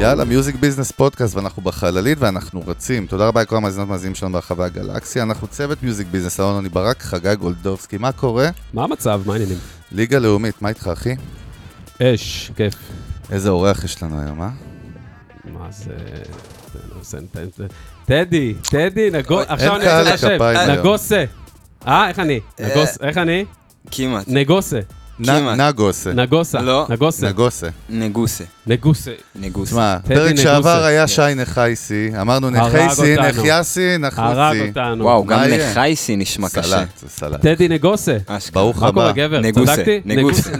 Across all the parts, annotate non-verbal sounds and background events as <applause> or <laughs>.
יאללה, music business פודקאסט, ואנחנו בחללית ואנחנו רצים. תודה רבה לכל המאזינות והמאזינים שלנו ברחבי הגלקסיה. אנחנו צוות music business, אלון אני ברק, חגי גולדובסקי. מה קורה? מה המצב? מה העניינים? ליגה לאומית, מה איתך, אחי? אש, כיף. איזה אורח יש לנו היום, אה? מה זה... טדי, טדי. עכשיו אני רוצה לשם. לכפיים היום. נגוסה. אה, איך אני? נגוס... איך אני? כמעט. נגוסה. כמעט. נגוסה. נגוסה. לא. נגוסה. נגוסה. נגוסה. נגוסה. נגוסה. תשמע, פרק. שעבר היה כן. שי נחייסי, אמרנו הרג נחייסי. נחייסי, הרג נחוסי. אותנו. וואו, גם? נחייסי נשמע קשה. סלט, סלט. טדי נגוסה. ברוך מה קורה, הבא. גבר? נגוסה? נגוסה.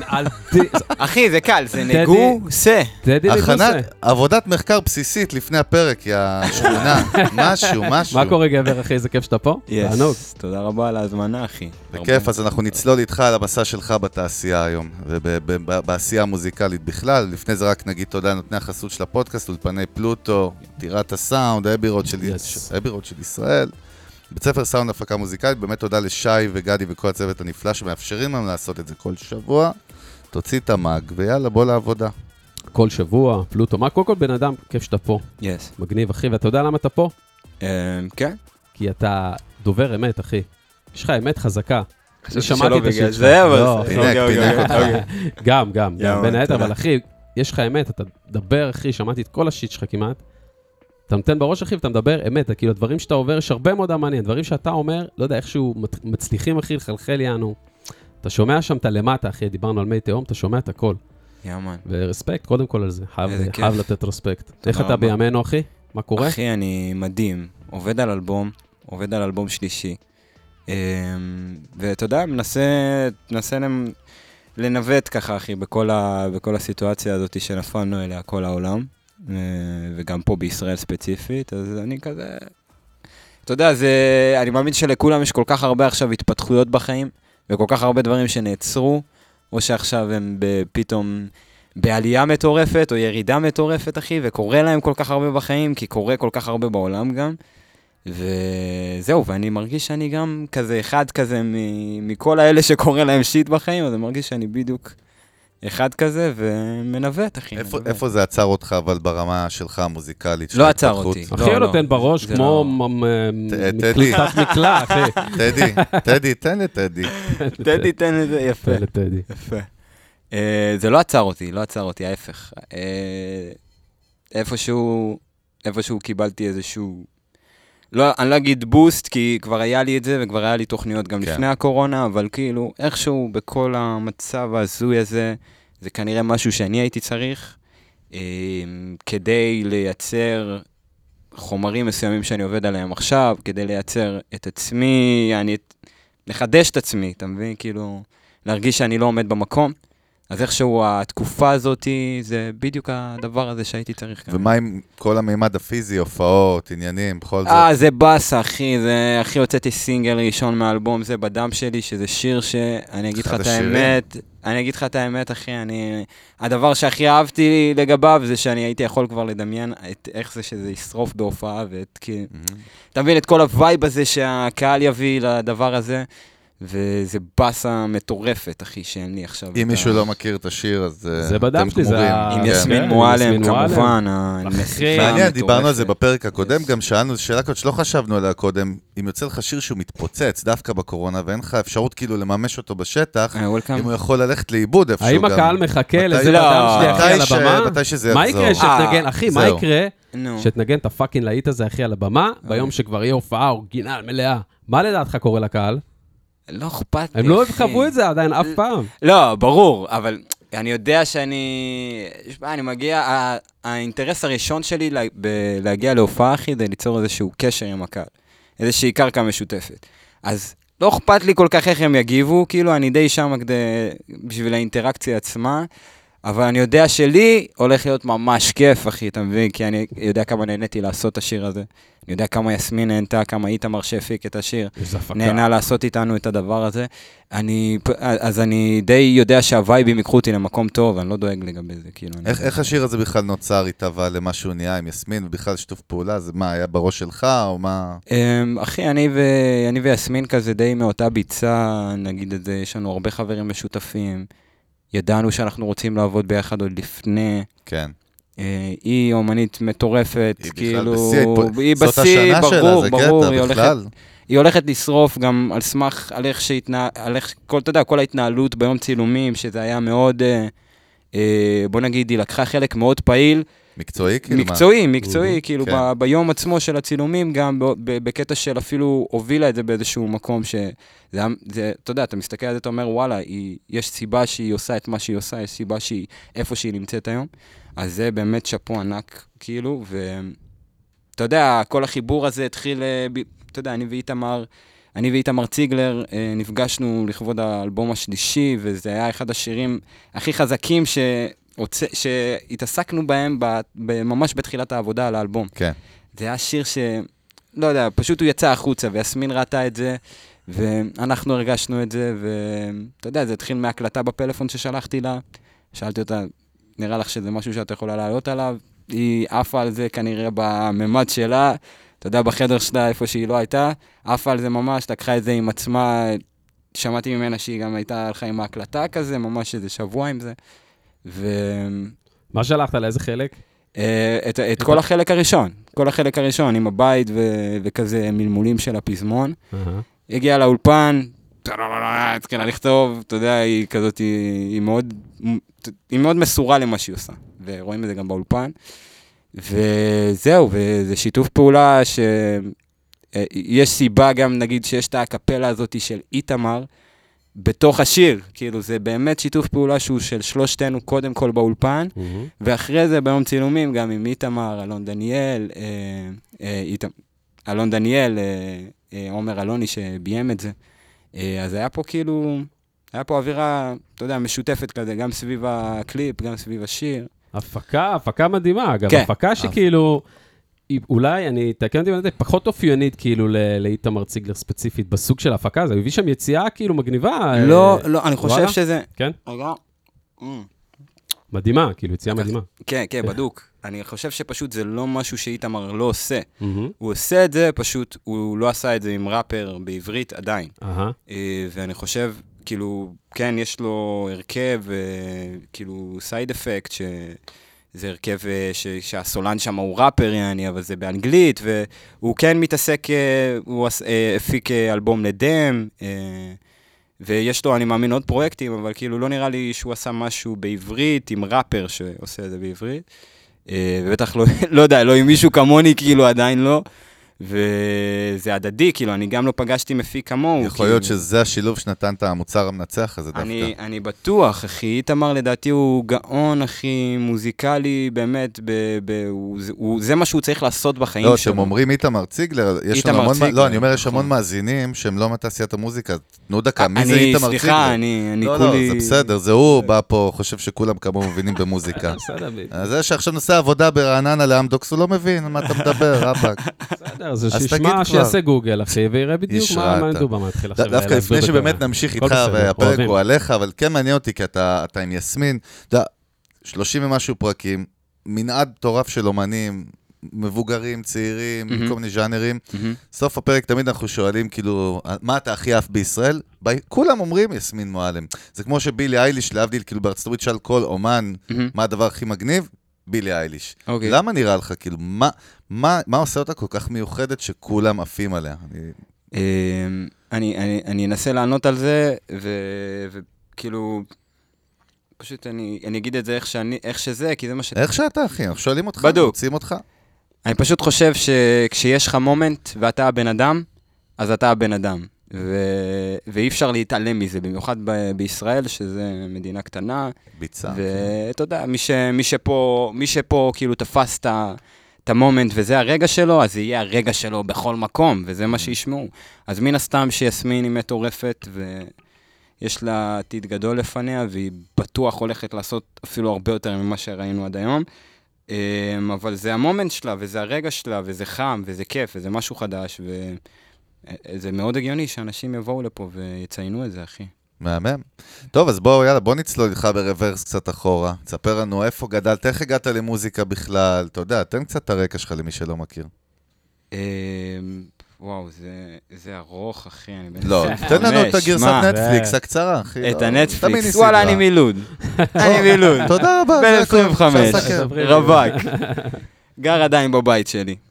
אחי, זה קל, זה. נגוסה. טדי נגוסה. עבודת מחקר בסיסית לפני הפרק, יא שכונה. <laughs> משהו, משהו. מה קורה, גבר, אחי? איזה כיף שאתה פה? יס, תודה רבה על ההזמנה, אחי. בכיף, אז אנחנו נצלול איתך על המסע שלך בתעשייה היום, ובעשייה המוזיקלית בכלל. לפני זה רק נגיד תודה לנותני החסות של הפודקאסט, אולפני פלוטו, טירת הסאונד, אבירות של, Yes. אבירות של ישראל. בית ספר סאונד הפקה מוזיקלית, באמת תודה לשי וגדי וכל הצוות הנפלא שמאפשרים לנו לעשות את זה כל שבוע. תוציא את המאג, ויאללה, בוא לעבודה. כל שבוע, פלוטו. מה, קודם כל בן אדם, כיף שאתה פה. yes. מגניב, אחי. ואתה יודע למה אתה פה? אמ, כן. כי אתה דובר אמת, אחי. יש לך אמת חזקה. אני חשבתי שמעתי שלא את ה shit בגלל שלך. זה, אבל... פינק, פינק אותך. גם, גם, בין היתר. אבל אחי, יש לך אמת, אתה מדבר, אחי, שמעתי את כל ה shit שלך כמעט. אתה נותן בראש, אחי, ואתה מדבר אמת, כאילו, הדברים שאתה עובר, יש הרבה מאוד המעניין, דברים שאתה אומר, לא יודע, איכשהו מצליחים, אחי, לחלחל יענו. אתה שומע שם את הלמטה, אחי, דיברנו על מי תהום, אתה שומע את הכל. יאמן. ורספקט, קודם כל על זה, חייב, לתת רספקט. איך אתה. בימינו, אחי? מה קורה? אחי, אני מדהים. עובד על אלבום, עובד על אלבום שלישי. אמ, ואתה יודע, מנסה, מנסה לנווט ככה, אחי, בכל, ה, בכל הסיטואציה הזאת שנפלנו אליה כל העולם, אה, וגם פה בישראל ספציפית, אז אני כזה... אתה יודע, זה, אני מאמין שלכולם יש כל כך הרבה עכשיו התפתחויות בחיים, וכל כך הרבה דברים שנעצרו, או שעכשיו הם פתאום בעלייה מטורפת, או ירידה מטורפת, אחי, וקורה להם כל כך הרבה בחיים, כי קורה כל כך הרבה בעולם גם. וזהו, ואני מרגיש שאני גם כזה אחד כזה מ- מכל האלה שקורה להם שיט בחיים, אז אני מרגיש שאני בדיוק אחד כזה, ומנווט, אחי. איפה, מנווט. איפה זה עצר אותך, אבל ברמה שלך המוזיקלית? של לא עצר? אותי. אחי, לא, נותן לא. בראש כמו לא- מ- מ- ט- טדי. מקלטת מקלע, אחי. <laughs> טדי, טדי, תן לטדי. <laughs> טדי, תן לזה, יפה. תן לטדי. יפה. אה, זה לא עצר אותי, לא עצר אותי, ההפך. אה, איפשהו, איפשהו קיבלתי איזשהו... לא, אני לא אגיד בוסט, כי כבר היה לי את זה, וכבר היה לי תוכניות גם כן. לפני הקורונה, אבל כאילו, איכשהו בכל המצב ההזוי הזה, זה כנראה משהו שאני הייתי צריך, אה, כדי לייצר חומרים מסוימים שאני עובד עליהם עכשיו, כדי לייצר את עצמי, אני... לחדש את עצמי, אתה מבין? כאילו, להרגיש שאני לא עומד במקום. אז איכשהו התקופה הזאת, זה בדיוק הדבר הזה שהייתי צריך. כאן. ומה עם כל המימד הפיזי, הופעות, עניינים, בכל זאת? אה, זה באסה, אחי, זה, אחי, הוצאתי סינגל ראשון מהאלבום, זה בדם שלי, שזה שיר שאני אגיד לך את. האמת, אני אגיד לך את האמת, אחי, אני... הדבר שהכי אהבתי לגביו, זה שאני הייתי יכול כבר לדמיין את איך זה שזה ישרוף בהופעה, ואת כאילו... מהמם. אתה מבין את כל ה vibe הזה שהקהל יביא לדבר הזה, וזה באסה מטורפת, אחי, שאין לי עכשיו. אם מישהו לא מכיר את השיר, אז אה, זה אתם שלי, זה גמורים. ה- עם כן. יסמין כן, מועלם, יסמין מועלם. כמובן, מעניין, דיברנו על זה. בפרק הקודם. גם שאלנו שאלה כזאת שלא חשבנו עליה קודם, אם יוצא לך שיר שהוא מתפוצץ דווקא בקורונה, ואין לך אפשרות כאילו לממש אותו בשטח, אה. אם הוא יכול ללכת לאיבוד איפשהו האם גם. הקהל מחכה לזה לא, בדם שלי, אחי, על הבמה? מתי שזה מה יחזור. יקרה שתנגן, אה, אחי, מה. יקרה. שתנגן את הפאקינג להיט הזה, אחי, על הבמה, ביום שכבר יהיה הופעה אורגינל מלאה? מה לדעתך קורה לקהל? לא אכפת לי, הם לא. חוו את זה עדיין אף פעם. לא, ברור, אבל אני יודע שאני... אני מגיע... האינטרס הראשון שלי לה- ב- להגיע להופעה, אחי, זה ליצור איזשהו קשר עם הקהל. איזושהי קרקע משותפת. אז לא אכפת לי כל כך איך הם יגיבו, כאילו, אני די שם כדי... בשביל האינטראקציה עצמה. אבל אני יודע שלי הולך להיות ממש כיף, אחי, אתה מבין? כי אני יודע כמה נהניתי לעשות את השיר הזה. אני יודע כמה יסמין נהנתה, כמה איתמר שהפיק את השיר. נהנה לעשות איתנו את הדבר הזה. אני, אז אני די יודע שהווייבים ייקחו אותי למקום טוב, אני לא דואג לגבי זה, כאילו. אני- איך, איך השיר הזה בכלל נוצר איתה למה שהוא נהיה עם יסמין, ובכלל שיתוף פעולה? זה מה, היה בראש שלך, או מה? אמ, אחי, אני, ו... אני ויסמין כזה די מאותה ביצה, נגיד את זה, יש לנו הרבה חברים משותפים. ידענו שאנחנו רוצים לעבוד ביחד עוד לפני. כן. אה, היא אומנית מטורפת, היא כאילו... בשיא, היא בשיא, השנה שלה, ברור, ברור, היא הולכת. היא הולכת לשרוף גם על סמך, על איך שהתנהל, על איך, כל, אתה יודע, כל ההתנהלות ביום צילומים, שזה היה מאוד, אה, אה, בוא נגיד, היא לקחה חלק מאוד פעיל, מקצועי, כאילו מה? מקצועי, מקצועי, כאילו כן. ב, ביום עצמו של הצילומים, גם ב, ב, בקטע של אפילו הובילה את זה באיזשהו מקום ש... זה, אתה יודע, אתה מסתכל על זה, אתה אומר, וואלה, היא, יש סיבה שהיא עושה את מה שהיא עושה, יש סיבה שהיא, איפה שהיא נמצאת היום. אז זה באמת שאפו ענק, כאילו, ואתה יודע, כל החיבור הזה התחיל, אה. אתה יודע, אני ואיתמר, אני ואיתמר ציגלר אה, נפגשנו לכבוד האלבום השלישי, וזה היה אחד השירים הכי חזקים ש... שהתעסקנו בהם ב... ב... ממש בתחילת העבודה על האלבום. כן. זה היה שיר ש... לא יודע, פשוט הוא יצא החוצה, ויסמין ראתה את זה, ואנחנו הרגשנו את זה, ואתה יודע, זה התחיל מהקלטה בפלאפון ששלחתי לה. שאלתי אותה, נראה לך שזה משהו שאת יכולה לעלות עליו? היא עפה על זה כנראה בממד שלה, אתה יודע, בחדר שלה, איפה שהיא לא הייתה, עפה על זה ממש, לקחה את זה עם עצמה, שמעתי ממנה שהיא גם הייתה הלכה עם ההקלטה כזה, ממש איזה שבוע עם זה. ו... מה שלחת? לאיזה חלק? אה, את, את כל החלק הראשון, כל החלק הראשון, עם הבית ו, וכזה מלמולים של הפזמון. הגיעה לאולפן, התחילה לכתוב, אתה יודע, היא כזאת, היא, היא מאוד, היא מאוד מסורה למה שהיא עושה, ורואים את זה גם באולפן. וזהו, וזה שיתוף פעולה שיש סיבה גם, נגיד, שיש את הקפלה הזאת של איתמר בתוך השיר, כאילו, זה באמת שיתוף פעולה שהוא של שלושתנו קודם כל באולפן, מהמם. ואחרי זה ביום צילומים, גם עם איתמר, אלון דניאל, אה, אה, איתמר, אלון דניאל, אה, אה, עומר אלוני שביים את זה. אה, אז היה פה כאילו, היה פה אווירה, אתה יודע, משותפת כזה, גם סביב הקליפ, גם סביב השיר. הפקה, הפקה מדהימה, אגב, כן. הפקה שכאילו, היא- אולי, אני, תקן אותי טועה, פחות אופיינית כאילו לאיתמר ציגלר ספציפית בסוג של ההפקה הזו, הוא הביא שם יציאה כאילו מגניבה. לא, אה, לא, אני חושב? שזה... כן? רגע. מדהימה, כאילו יציאה מדהימה. כן, כן, בדוק. אני חושב שפשוט זה לא משהו שאיתמר לא עושה. הוא עושה את זה, פשוט הוא לא עשה את זה עם ראפר בעברית עדיין. אה, ואני חושב, כאילו, כן, יש לו הרכב, אה, כאילו, Side Effect, שזה הרכב אה, ש, שהסולן שם הוא ראפר, יעני, אבל זה באנגלית, והוא כן מתעסק, אה, הוא אה, הפיק אלבום לדם, ויש לו, אני מאמין, עוד פרויקטים, אבל כאילו, לא נראה לי שהוא עשה משהו בעברית עם ראפר שעושה את זה בעברית. ובטח לא, <laughs> לא יודע, לא עם מישהו כמוני, כאילו, עדיין לא. וזה הדדי, כאילו, אני גם לא פגשתי מפיק כמוהו. יכול להיות כאילו. שזה השילוב שנתן את המוצר המנצח הזה דווקא. אני, אני בטוח, אחי. איתמר לדעתי הוא גאון, אחי, מוזיקלי, באמת, ב, ב, הוא, הוא, זה מה שהוא צריך לעשות בחיים לא, שלו. אתם אומרים איתמר ציגלר, יש לנו איתמר המון, ציגלר, לא, אני אומר, יש המון נכון. מאזינים שהם לא מתעשיית המוזיקה. תנו דקה, מי זה אני, איתמר ציגלר? סליחה, אני, אני לא, כולי... לא, זה בסדר, זה הוא בא פה, חושב שכולם כמוהו מבינים במוזיקה. <laughs> בסדר, ב- אז זה שעכשיו נוסע עבודה ברעננה לאמדוקס, הוא לא מבין מה אתה מדבר, רבאק. <laughs> בסדר, אז שישמע. שיעשה גוגל, אחי, ויראה בדיוק מה מדובר, מה התחיל עכשיו דווקא לפני שבאמת. נמשיך איתך, והפרק. הוא עליך, אבל כן מעניין אותי, כי אתה עם יסמין, אתה יודע, 30 ומשהו פרקים, מנעד מטורף של אומנים, מבוגרים, צעירים. כל מיני ז'אנרים. סוף הפרק תמיד אנחנו שואלים, כאילו, מה אתה הכי עף בישראל? ב- כולם אומרים יסמין מועלם. זה כמו שבילי אייליש, להבדיל, כאילו בארצות הברית שאל כל אומן. מה הדבר הכי מגניב? בילי אייליש. אוקיי. למה נראה לך, כאילו, מה, מה, מה עושה אותה כל כך מיוחדת שכולם עפים עליה? אני, אמ, אני, אני, אני אנסה לענות על זה, ו- וכאילו, פשוט אני, אני אגיד את זה איך, שאני, איך שזה, כי זה מה ש... איך שאתה, אחי, אנחנו שואלים אותך, בדוק. רוצים אותך. אני פשוט חושב שכשיש לך מומנט ואתה הבן אדם, אז אתה הבן אדם. ו... ואי אפשר להתעלם מזה, במיוחד ב... בישראל, שזה מדינה קטנה. ביצה. ואתה יודע, מי, ש... מי, שפה, מי שפה כאילו תפס את ה... את המומנט וזה הרגע שלו, אז יהיה הרגע שלו בכל מקום, וזה מה שישמעו. אז מן הסתם שיסמין היא מטורפת, ו... יש לה עתיד גדול לפניה, והיא בטוח הולכת לעשות אפילו הרבה יותר ממה שראינו עד היום. אמ, אבל זה המומנט שלה, וזה הרגע שלה, וזה חם, וזה כיף, וזה משהו חדש, וזה מאוד הגיוני שאנשים יבואו לפה ויציינו את זה, אחי. מהמם. טוב, אז בואו, יאללה, בוא נצלול איתך ב reverse קצת אחורה. תספר לנו איפה גדלת, איך הגעת למוזיקה בכלל. אתה יודע, תן קצת את הרקע שלך למי שלא מכיר. אמ, וואו, זה, זה ארוך, אחי, אני בן לא, 25, תן לנו את הגרסת? נטפליקס הקצרה, אחי. את לא, הנטפליקס, וואלה, ניסית. אני מילוד. <laughs> אני מילוד. תודה רבה. בן זה הכל, 25, אפשר לסכם. רווק. גר עדיין בבית שלי, אה,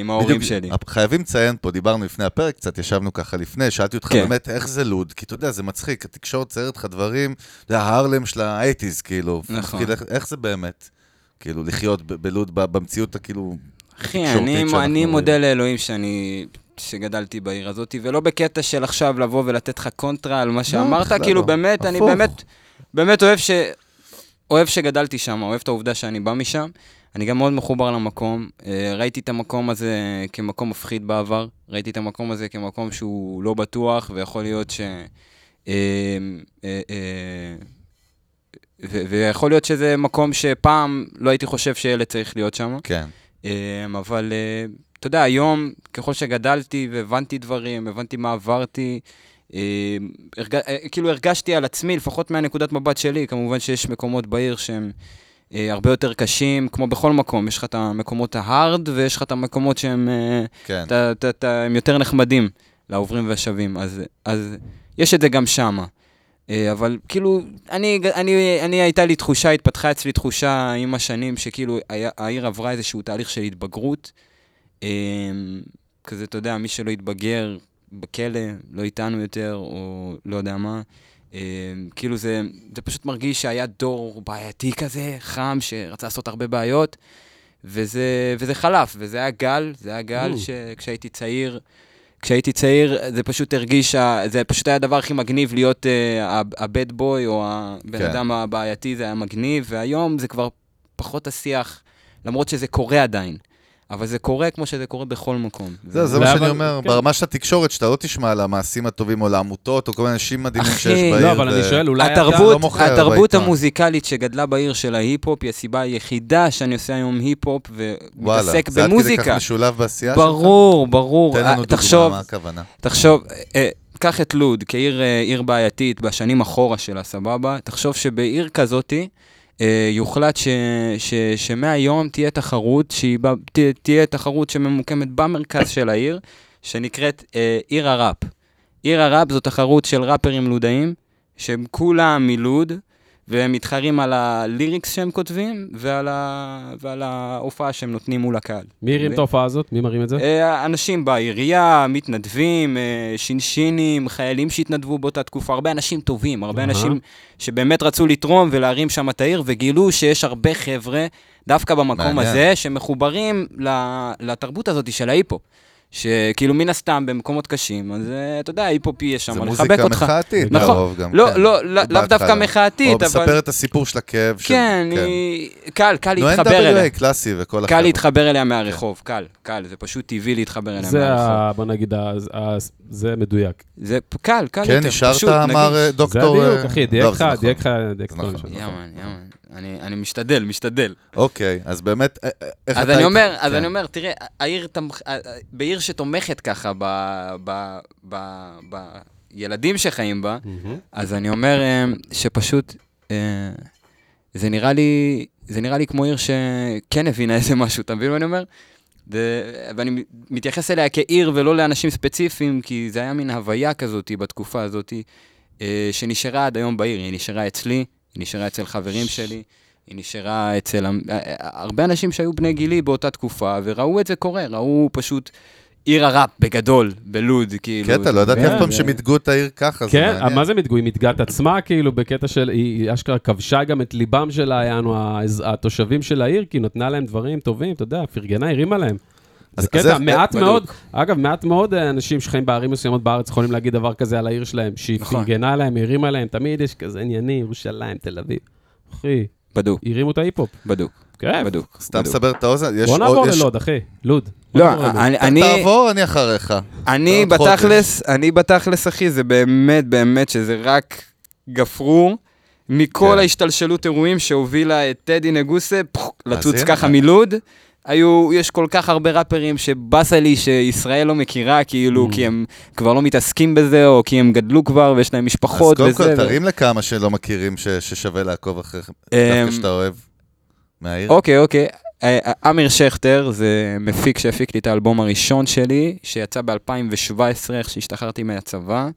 עם ההורים שלי. חייבים לציין פה, דיברנו לפני הפרק, קצת ישבנו ככה לפני, שאלתי אותך כן. באמת איך זה לוד, כי אתה יודע, זה מצחיק, התקשורת ציירת לך דברים, זה ההרלם של האייטיז, כאילו. נכון. מפחיד, איך- איך זה באמת, כאילו, לחיות ב- בלוד, במציאות הכאילו... אחי, אני, אני. מודה לאלוהים שאני... שגדלתי בעיר הזאת, ולא בקטע של עכשיו לבוא ולתת לך קונטרה על מה שאמרת, בכלל כאילו לא. באמת, אני הפוך. באמת, באמת אוהב ש... אוהב שגדלתי שם, אוהב את העובדה שאני בא משם. אני גם מאוד מחובר למקום. אה, ראיתי את המקום הזה כמקום מפחיד בעבר, ראיתי את המקום הזה כמקום שהוא לא בטוח, ויכול להיות ש... אה, אה, ו- ויכול להיות שזה מקום שפעם לא הייתי חושב שילד צריך להיות שם. כן. אבל אתה יודע, היום, ככל שגדלתי והבנתי דברים, הבנתי מה עברתי, הרג... כאילו הרגשתי על עצמי, לפחות מהנקודת מבט שלי, כמובן שיש מקומות בעיר שהם הרבה יותר קשים, כמו בכל מקום, יש לך את המקומות ההארד ויש לך את המקומות שהם אה, כן. אתה, אתה, אתה, הם יותר נחמדים לעוברים והשבים, אז, אז יש את זה גם שמה. אה, אבל כאילו, אני, אני, אני הייתה לי תחושה, התפתחה אצלי תחושה עם השנים, שכאילו היה, העיר עברה איזשהו תהליך של התבגרות. אה, כזה, אתה יודע, מי שלא התבגר בכלא, לא איתנו יותר, או לא יודע מה. אה, כאילו זה, זה פשוט מרגיש שהיה דור בעייתי כזה, חם, שרצה לעשות הרבה בעיות, וזה, וזה חלף, וזה היה גל, זה היה גל Mm. שכשהייתי צעיר, כשהייתי צעיר, זה פשוט הרגיש, זה פשוט היה הדבר הכי מגניב להיות uh, הבד בוי, או הבן כן. אדם הבעייתי, זה היה מגניב, והיום זה כבר פחות השיח, למרות שזה קורה עדיין. אבל זה קורה כמו שזה קורה בכל מקום. זה זה מה אבל- שאני אומר, כן. ברמה של התקשורת, שאתה לא תשמע על המעשים הטובים או לעמותות, או כל מיני אנשים מדהימים אחי, שיש בעיר. לא, אבל אני שואל, אולי אתה... לא התרבות, מוכר התרבות בעיתון. המוזיקלית שגדלה בעיר של ההיפ-הופ היא הסיבה היחידה שאני עושה היום היפ-הופ וואלה, ומתעסק זה עד כדי כך במוזיקה. משולב בעשייה שלך? ברור, ברור. תן לנו אה, דוגמה, תחשוב, מה הכוונה? תחשוב, אה, קח את לוד כעיר אה, בעייתית בשנים אחורה שלה, סבבה? תחשוב שבעיר כזאתי יוחלט ש, ש, שמהיום תהיה תחרות, שהיא, ב- ת, תהיה תחרות שממוקמת במרכז של העיר, שנקראת אה, עיר הראפ. עיר הראפ זו תחרות של ראפרים לודאים, שהם כולם מלוד, והם מתחרים על הליריקס שהם כותבים, ועל, ה, ועל ההופעה שהם נותנים מול הקהל. מי הרים ו- את ההופעה הזאת? מי מרים את זה? אה, אנשים בעירייה, מתנדבים, אה, שינשינים, חיילים שהתנדבו באותה תקופה, הרבה אנשים טובים, הרבה אהה. אנשים שבאמת רצו לתרום ולהרים שם את העיר, וגילו שיש הרבה חבר'ה, דווקא במקום מעניין. הזה, שמחוברים לתרבות הזאת של ההיפ-הופ. שכאילו מן הסתם במקומות קשים, אז אה, אתה יודע, היפ-הופ יש שם, זה לחבק מוזיקה אותך. מחאתית, נכון. לרוב גם. לא, כן. לא, לא- לאו. דווקא מחאתית, או אבל... מספר את הסיפור של הכאב. של- כן, היא... קל, קל נו, להתחבר אליה. NWA קלאסי וכל קל החבר'ה. להתחבר אליה מהרחוב, קל, קל, זה פשוט טבעי להתחבר אליה זה, מהרחוב. ה- בוא נגיד, ה- ה- זה מדויק. זה קל, קל כן, יותר, נשארת, פשוט, אמר נגיד. אה, זה דוקטור... הדיוק, אה, אחי, דייק לא, לך, זה נכון. דייק לך, דייק זה את כל נכון. השאלה. יאמן, יאמן. אני, אני משתדל, משתדל. אוקיי, אז באמת, איך אז אתה... אני אומר, אז כן. אני אומר, תראה, העיר אה, בעיר שתומכת ככה ב... ב... ב... בילדים שחיים בה, מהמם. אז אני אומר אה, שפשוט, אה, זה נראה לי, זה נראה לי כמו עיר שכן הבינה איזה משהו, אתה מבין מה אני אומר? זה, ואני מתייחס אליה כעיר ולא לאנשים ספציפיים, כי זה היה מין הוויה כזאת בתקופה הזאת, אה, שנשארה עד היום בעיר. היא נשארה אצלי, היא נשארה אצל חברים שלי, היא נשארה אצל אה, אה, הרבה אנשים שהיו בני גילי באותה תקופה, וראו את זה קורה, ראו פשוט עיר הראפ בגדול, בלוד, כאילו. קטע, לא ידעתי כן, אף פעם שמיתגו את העיר ככה, זה כן, מעניין. מה זה מתגו? היא מתגה את עצמה, כאילו, בקטע של, היא אשכרה כבשה גם את ליבם של התושבים של העיר, כי היא נתנה להם דברים טובים, אתה יודע, פרגנה, הרימה להם. אז- זה אז קטע, מעט. מאוד, אגב, מעט מאוד אה, אנשים שחיים בערים מסוימות בארץ יכולים להגיד דבר כזה על העיר שלהם, שהיא נכון. פרגנה להם, הרימה להם, תמיד יש כזה עניינים, ירושלים, תל אביב. אחי, בדוק, הרימו את ההיפ-הופ. בדוק, כן. בדוק. סתם בדוק. סבר את האוזן, יש בוא עוד... נעבור יש- ללוד, אחי. לוד. לא? אני- אני... תעבור, אני אחריך. אני חודש. בתכלס, אני בתכלס, אחי, זה באמת, באמת שזה רק גפרור מכל כן. ההשתלשלות אירועים שהובילה את טדי נגוסה פח, לצוץ. ככה מלוד. היו, יש כל כך הרבה ראפרים שבאסה לי שישראל לא מכירה, כאילו, Mm. כי הם כבר לא מתעסקים בזה, או כי הם גדלו כבר ויש להם אז משפחות קודם וזה. כל, ו- תרים לכמה שלא מכירים ש- ששווה לעקוב אחריכם. אמ, דווקא שאתה אוהב. מהעיר. אוקיי, אוקיי. אה, אמיר שכטר זה מפיק שהפיק לי את האלבום הראשון שלי, שיצא ב-2017, איך שהשתחררתי מהצבא.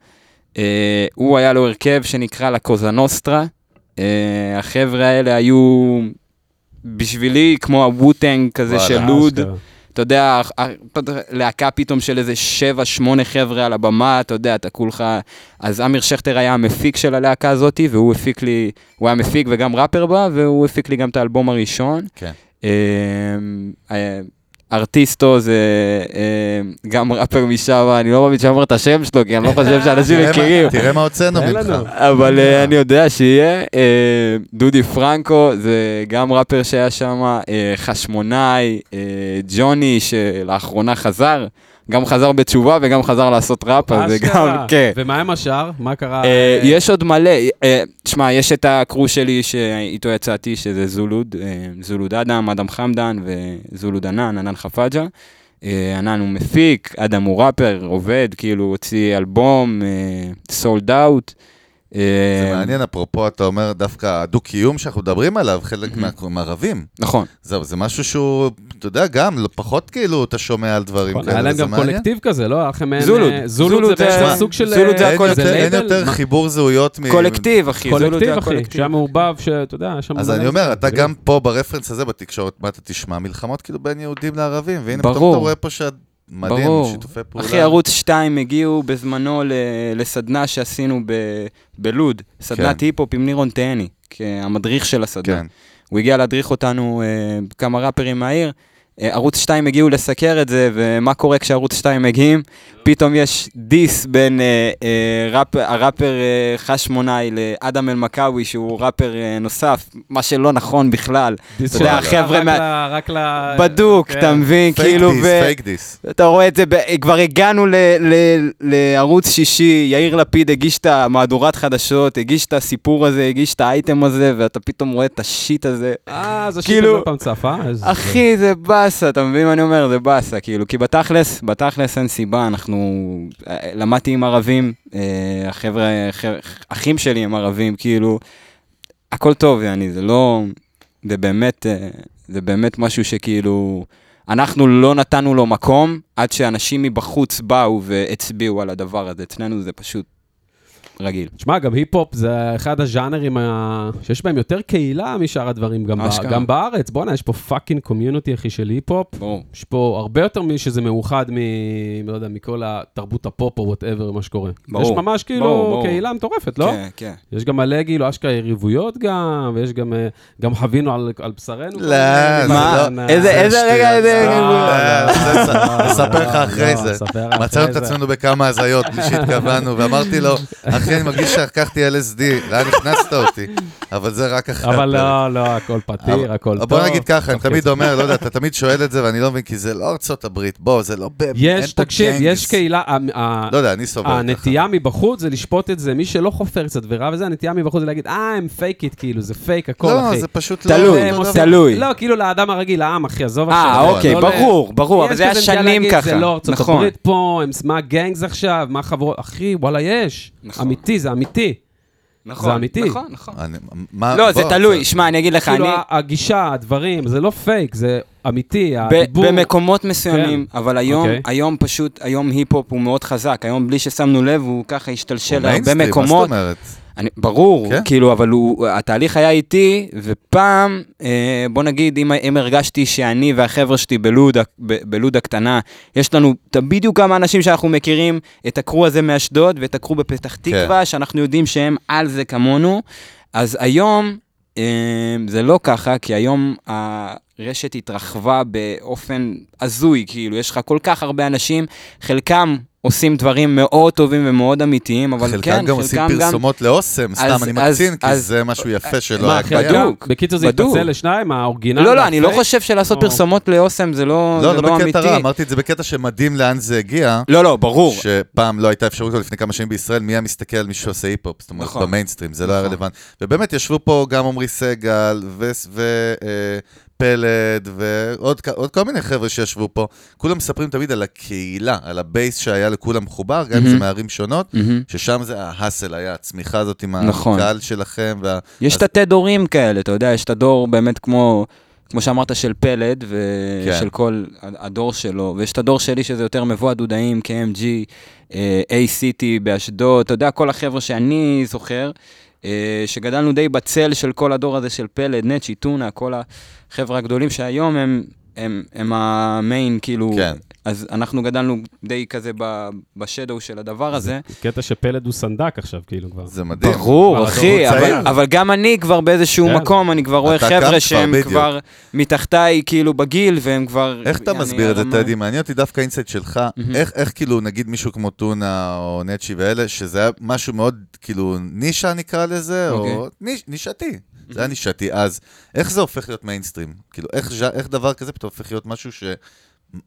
אה, הוא היה לו הרכב שנקרא לה קוזה נוסטרה. אה, החבר'ה האלה היו בשבילי כמו הווטנג כזה. של לוד. אשכרה. אתה יודע, להקה פתאום של איזה שבע, שמונה חבר'ה על הבמה, אתה יודע, אתה כולך... אז אמיר שכטר היה המפיק של הלהקה הזאתי, והוא הפיק לי, הוא היה מפיק וגם ראפר בה, והוא הפיק לי גם את האלבום הראשון. כן. ארטיסטו זה אה, גם ראפר משם, אני לא מאמין שאומר את השם שלו, כי אני לא חושב שאנשים מכירים. תראה מה הוצאנו ממך. אבל אה, אני יודע שיהיה. אה, דודי פרנקו, זה גם ראפר שהיה שם, אה, חשמונאי, אה, ג'וני, שלאחרונה חזר, גם חזר בתשובה וגם חזר לעשות ראפ, אז זה גם. כן. ומה עם השאר? מה קרה? אה, יש עוד מלא, אה, תשמע, יש את הקרו שלי שאיתו יצאתי, שזה זולוד, אה, זולוד אדם, אדם חמדן וזולוד ענן, ענן חפאג'ה. ענן הוא מפיק, אדם הוא ראפר, עובד, כאילו הוציא אלבום, sold out. זה מעניין, אפרופו, אתה אומר דווקא הדו-קיום שאנחנו מדברים עליו, חלק Mhm. מה- מהערבים. נכון. זהו, זה משהו שהוא, אתה יודע, גם, לא- פחות כאילו אתה שומע על דברים נכון, כאלה, היה להם גם מעניין. קולקטיב כזה, לא? היה לכם מעין... זולוד. אה, זולוד זה זה- בעצם סוג של... זולוד זה אה, אין הקולקטיב. יותר- אין? יותר? חיבור זהויות מ... קולקטיב, אחי, זה קולקטיב, אחי. שהיה מעובב, שאתה יודע, היה שם... אז אני אומר, אתה. גם פה ברפרנס הזה בתקשורת, מה אתה תשמע? מלחמות כאילו בין יהודים לערבים, והנה פתאום. אתה רואה פה. מדהים, ברור. שיתופי פעולה. אחי, ערוץ 2 הגיעו בזמנו ל- לסדנה שעשינו ב- בלוד, סדנת כן. היפ-הופ עם נירון תהני, כמדריך של הסדנה. כן. הוא הגיע להדריך אותנו, אה, כמה ראפרים מהעיר. אה, ערוץ 2 הגיעו לסקר את זה, ומה קורה כשערוץ 2 מגיעים? פתאום יש דיס בין אה, אה, ראפ, הראפר אה, חשמונאי לאדם אלמקאווי, שהוא ראפר אה, נוסף, מה שלא נכון בכלל. diss אתה יודע, של- החבר'ה רק מה- ל- רק ל... בדוק, כן. אתה מבין? פייק כאילו, diss, ו- fake diss. אתה רואה את זה, ב- כבר הגענו ל- ל- לערוץ שישי, יאיר לפיד הגיש את המהדורת חדשות, הגיש את הסיפור הזה, הגיש את האייטם הזה, ואתה פתאום רואה את ה shit הזה. אה, ה shit כאילו- הזה עוד פעם אה? אז- אחי, זה באסה, אתה מבין מה אני אומר? זה באסה, כאילו, כי בתכלס, בתכלס אין סיבה, אנחנו... אה, למדתי עם ערבים, אה, החבר'ה, אחים שלי הם ערבים, כאילו, הכל טוב, יעני, זה לא... זה באמת, אה, זה באמת משהו שכאילו... אנחנו לא נתנו לו מקום עד שאנשים מבחוץ באו והצביעו על הדבר הזה. אצלנו זה פשוט רגיל. תשמע, גם היפ-הופ זה אחד הז'אנרים ה... שיש בהם יותר קהילה משאר הדברים, גם, ב... גם בארץ. בואנה, יש פה fucking community, אחי, של היפ-הופ. יש פה הרבה יותר משזה מאוחד מ... לא יודע, מכל התרבות הפופ או whatever, מה שקורה. ברור. יש ממש כאילו ברור, ברור. קהילה מטורפת, לא? כן, כן. יש גם מלא, כאילו, אשכרה יריבויות גם, ויש גם, אה, גם חווינו על, על בשרנו. לא, מה? דברים. איזה- אה, איזה- רגע, איזה- אה, זה- זה- נספר לך אחרי לא, זה. מצאנו את. עצמנו בכמה הזיות בלי שהתכוונו, ואמרתי לו, <laughs> אחי, אני מרגיש שלקחתי LSD, לאן הכנסת אותי? אבל זה רק אחרי אבל. לא, לא, הכל פתיר, הכל טוב. בוא נגיד ככה, אני תמיד. אומר, לא יודע, אתה תמיד שואל את זה ואני לא מבין, כי זה לא ארצות הברית, בוא, זה לא באמת, יש, תקשיב. יש קהילה, לא יודע, אני סובל ככה. הנטייה מבחוץ זה לשפוט את זה, מי שלא חופר קצת ורע וזה, הנטייה מבחוץ זה להגיד, אה, הם fake it, כאילו, זה פייק, הכל, לא, אחי. זה פשוט לא... תלוי. עושים- תלוי. לא, כאילו לאדם הרגיל, העם, אחי, עזוב אה, עכשיו. אוקיי, לא ל- ברור, ברור, אבל יש זה היה כזה נטייה שנים להגיד, ככה. זה לא ארצות. הברית פה, הם- מה gangs עכשיו, מה חברות, אחי, וואלה, יש. נכון. אמיתי, זה אמיתי. נכון, זה אמיתי. נכון, נכון. אני- מה- לא, זה בוא, תלוי. שמע, אני אגיד לך, כאילו, אני... ה- הגישה, הדברים, זה לא פייק, זה אמיתי, הדיבור. במקומות מסוימים, אבל היום, אוקיי. היום פשוט, היום היפ-הופ הוא מאוד חזק. היום בלי ששמנו לב, הוא ככה השתלשל להרבה מיינסטרים, מה זאת מקומות. אומרת? אני, ברור, כן. כאילו, אבל הוא, התהליך היה איטי, ופעם, אה, בוא נגיד, אם, אם הרגשתי שאני והחבר'ה שלי בלוד, ב, בלוד הקטנה, יש לנו בדיוק כמה אנשים שאנחנו מכירים, את הקרו הזה מאשדוד ואת הקרו בפתח תקווה, שאנחנו יודעים שהם על זה כמונו, אז היום אה, זה לא ככה, כי היום הרשת התרחבה באופן הזוי, כאילו, יש לך כל כך הרבה אנשים, חלקם עושים דברים מאוד טובים ומאוד אמיתיים, אבל חלקם כן, גם עושים חלקם גם... פרסומות לאוסם, סתם אז- אני מקצין, כי אז- זה משהו יפה שלא מה, היה קיים. בדוק, בקיצור, זה בדוק. התפצל לשניים, האורגינל לא, לא, אני לא? חושב שלעשות או- פרסומות לאוסם זה לא לא, זה לא בקטע אמיתי. רע, אמרתי את זה בקטע שמדהים לאן זה הגיע. לא, לא, ברור. שפעם לא הייתה אפשרות לפני כמה שנים בישראל, מי היה מסתכל על מי שעושה היפ-הופ, זאת אומרת, נכון. במיינסטרים, זה לא היה נכון. רלוונטי. ובאמת, ישבו פה גם עמרי סגל, ופלד, ועוד כל מיני חבר'ה שישבו פה. כולם מספרים תמיד על הקהילה, על ה base שהיה לכולם מחובר, גם אם זה. מערים שונות. ששם זה ה hustle היה, הצמיחה הזאת עם נכון. הקהל שלכם. יש תתי דורים כאלה, אתה יודע, יש את הדור באמת כמו, כמו שאמרת, של פלד, כן. ושל כל הדור שלו, ויש את הדור שלי שזה יותר מבוא הדודאים, KMG, אה, A-City באשדוד, אתה יודע, כל החבר'ה שאני זוכר, שגדלנו די בצל של כל הדור הזה של פלד, נצ'י, טונה, כל החבר'ה הגדולים שהיום הם, הם, הם ה main, כאילו, כן. אז אנחנו גדלנו די כזה ב- ב shadow של הדבר הזה. קטע שפלד הוא סנדק עכשיו, כאילו, כבר. זה מדהים. ברור, אחי, אבל. אבל גם אני כבר באיזשהו כן. מקום, אני כבר רואה חבר'ה שהם בדיוק. כבר מתחתיי, כאילו, בגיל, והם כבר... איך אתה מסביר את זה, טדי? מעניין אותי דווקא insight שלך. מהמם. איך, איך כאילו, נגיד מישהו כמו טונה או נצ'י ואלה, שזה היה משהו מאוד, כאילו, נישה נקרא לזה, או אוקיי. niche, נישתי. זה היה נישתי אז. איך זה הופך להיות מיינסטרים? כאילו, איך, איך דבר כזה פתאום הופך להיות משהו ש...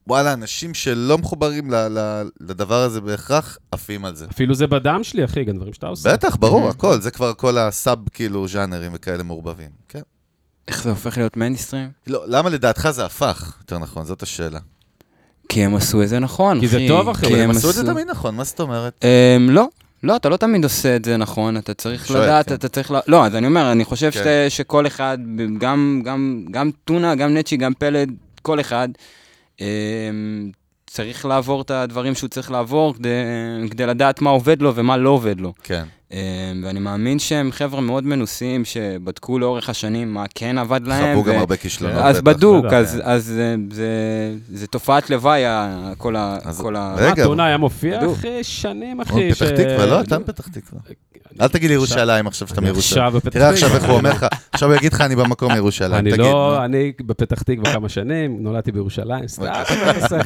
וואלה, אנשים שלא מחוברים ל, ל, לדבר הזה בהכרח, עפים על זה. אפילו זה בדם שלי, אחי, גם דברים שאתה עושה. בטח, ברור, Mhm. הכל. זה כבר כל ה sub, כאילו, ז'אנרים וכאלה מעורבבים. כן. איך זה הופך להיות מיינסטרים? לא, למה לדעתך זה הפך? יותר נכון, זאת השאלה. כי הם עשו את זה נכון, אחי. כי זה טוב, אחי, כי הם עשו את זה תמיד נכון, מה זאת אומרת? אמ, לא. לא, אתה לא תמיד עושה את זה נכון, אתה צריך שואל, לדעת, כן. אתה צריך... ל... לא, אז אני אומר, אני חושב כן. שאתה- שכל אחד, גם, גם, גם טונה, גם נצ'י, גם פלד, כל אחד, צריך לעבור את הדברים שהוא צריך לעבור כדי, כדי לדעת מה עובד לו ומה לא עובד לו. כן. אמ, ואני מאמין שהם חבר'ה מאוד מנוסים, שבדקו לאורך השנים מה כן עבד להם. חוו גם ו- הרבה כישלונות. אז בטח. בדוק, אז. אז אה, זה, זה תופעת לוואי, כל ה... אז כל ה... רגע, מה, טונה היה מופיע. אחרי שנים, הוא אחי. מפתח תקווה, לא? אתה מפתח תקווה. אל תגיד לי ירושלים עכשיו שאתה מירושלים. תראה עכשיו. איך הוא אומר לך, עכשיו הוא יגיד לך אני במקום ירושלים. אני לא. אני בפתח תקווה כמה שנים, נולדתי בירושלים, סתם,